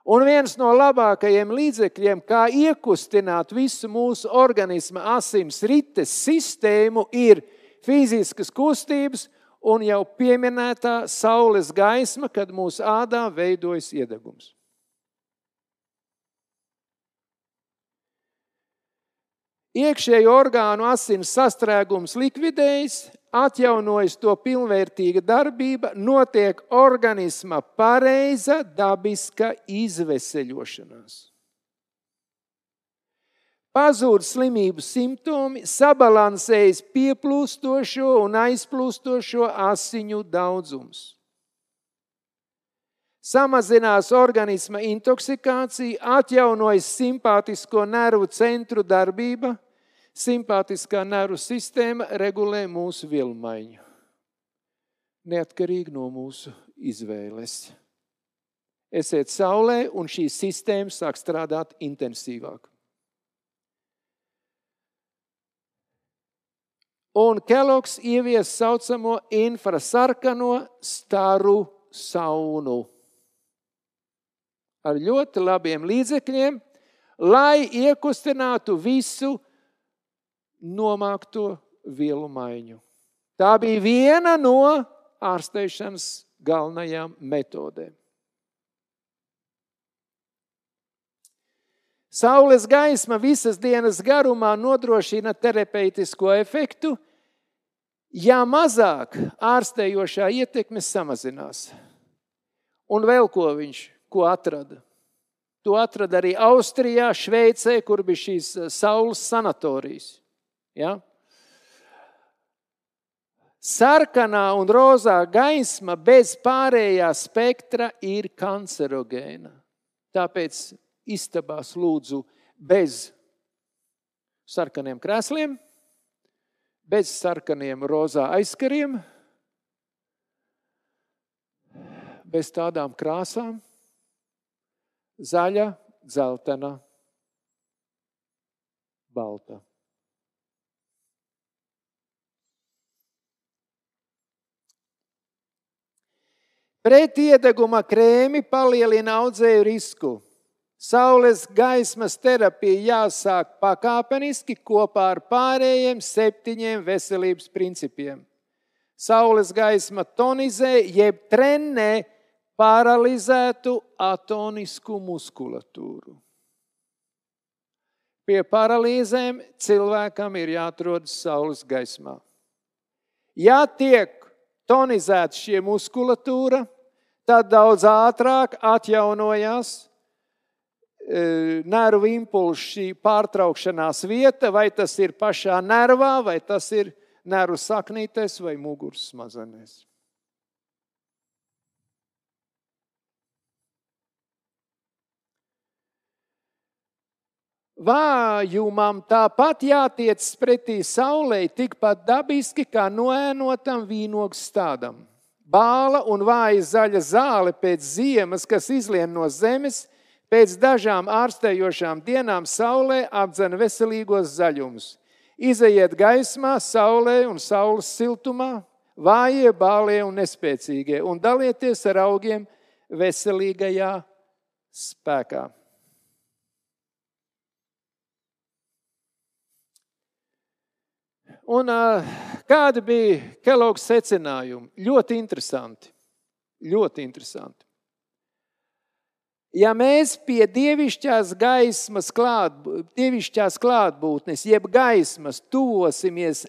Un viens no labākajiem līdzekļiem, kā iekustināt visu mūsu organisma asins rites sistēmu, ir fiziskas kustības un jau pieminētā saules gaisma, kad mūsu ādā veidojas iedegums. Iekšējo orgānu asins sastrēgums likvidējas, atjaunojas to pilnvērtīga darbība, notiek organisma pareiza dabiska izveseļošanās. Pazūd slimību simptomi, sabalansējas pieplūstošo un aizplūstošo asiņu daudzums. Samazinās organisma intoksikācija, atjaunojas simpātisko nervu centru darbība, Simpātiskā nervu sistēma regulē mūsu vilmaiņu, neatkarīgi no mūsu izvēles. Esiet saulē, un šī sistēma sāk strādāt intensīvāk. un Keloks ievies saucamo infrasarkano staru saunu ar ļoti labiem līdzekļiem, lai iekustinātu visu nomākto vielu maiņu. Tā bija viena no ārstēšanas galvenajām metodēm. Saules gaisma visas dienas garumā nodrošina terapeitisko efektu, ja mazāk ārstējošā ietekme samazinās. Un vēl ko viņš ko atrada? To atrada arī Austrijā, Šveicē, kur bija šīs saules sanatorijas. Ja? Sarkanā un rozā gaisma bez pārējā spektra ir kancerogēna. Tāpēc istabās lūdzu bez sarkaniem krēsliem, bez sarkaniem rozā aizkariem, bez tādām krāsām, zaļa, dzeltena, balta. Pretiedeguma krēmi palielina audzēju risku. Saules gaismas terapija jāsāk pakāpeniski kopā ar pārējiem septiņiem veselības principiem. Saules gaisma tonizē, jeb trenē paralizētu atonisku muskulatūru. Pie paralīzēm cilvēkam ir jāatrodas saules gaismā. Ja tiek tonizēta šī muskulatūra, tad daudz ātrāk atjaunojās E, nervu impulsu šī pārtraukšanās vieta, vai tas ir pašā nervā, vai tas ir nervu saknītēs vai muguras smadzenēs. Vājumam tāpat jātiec pretī saulē, tikpat dabiski kā noēnotam vīnogas stādam. Bāla un vāja zaļa zāle pēc ziemas, kas izlien no zemes, Pēc dažām ārstējošām dienām saulē apdzen veselīgos zaļumus. Izejiet gaismā, saulē un saules siltumā, vājie, bālie un nespēcīgie, un dalieties ar augiem veselīgajā spēkā. Un, kādi bija Kelogs secinājumi? Ļoti interesanti. Ļoti interesanti. Ja mēs pie dievišķās gaismas, klāt, dievišķās klātbūtnes, jeb gaismas, tuvosimies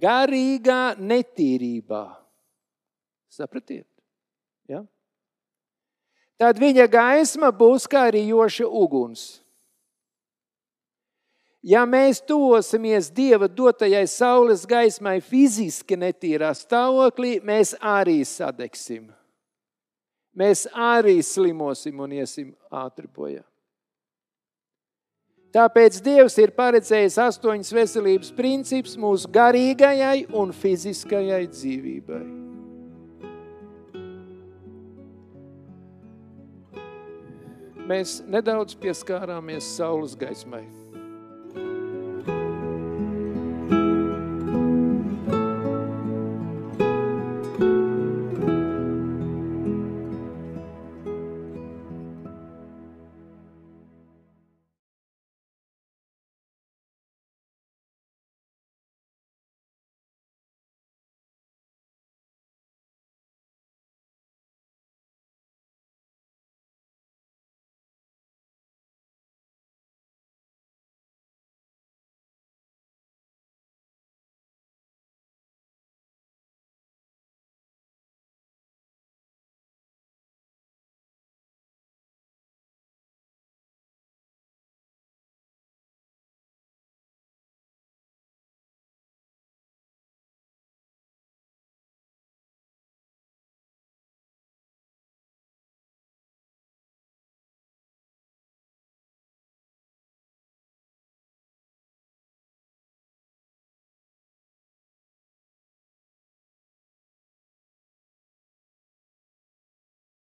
garīgā netīrībā, sapratiet? Ja? Tad viņa gaisma būs kā rījoša uguns. Ja mēs tuvosimies Dieva dotajai saules gaismai fiziski netīrā stāvoklī, mēs arī sadegsim mēs arī slimosim un iesim ātri bojā. Tāpēc Dievs ir paredzējis astoņas veselības principus mūsu garīgajai un fiziskajai dzīvībai. Mēs nedaudz pieskārāmies saules gaismai.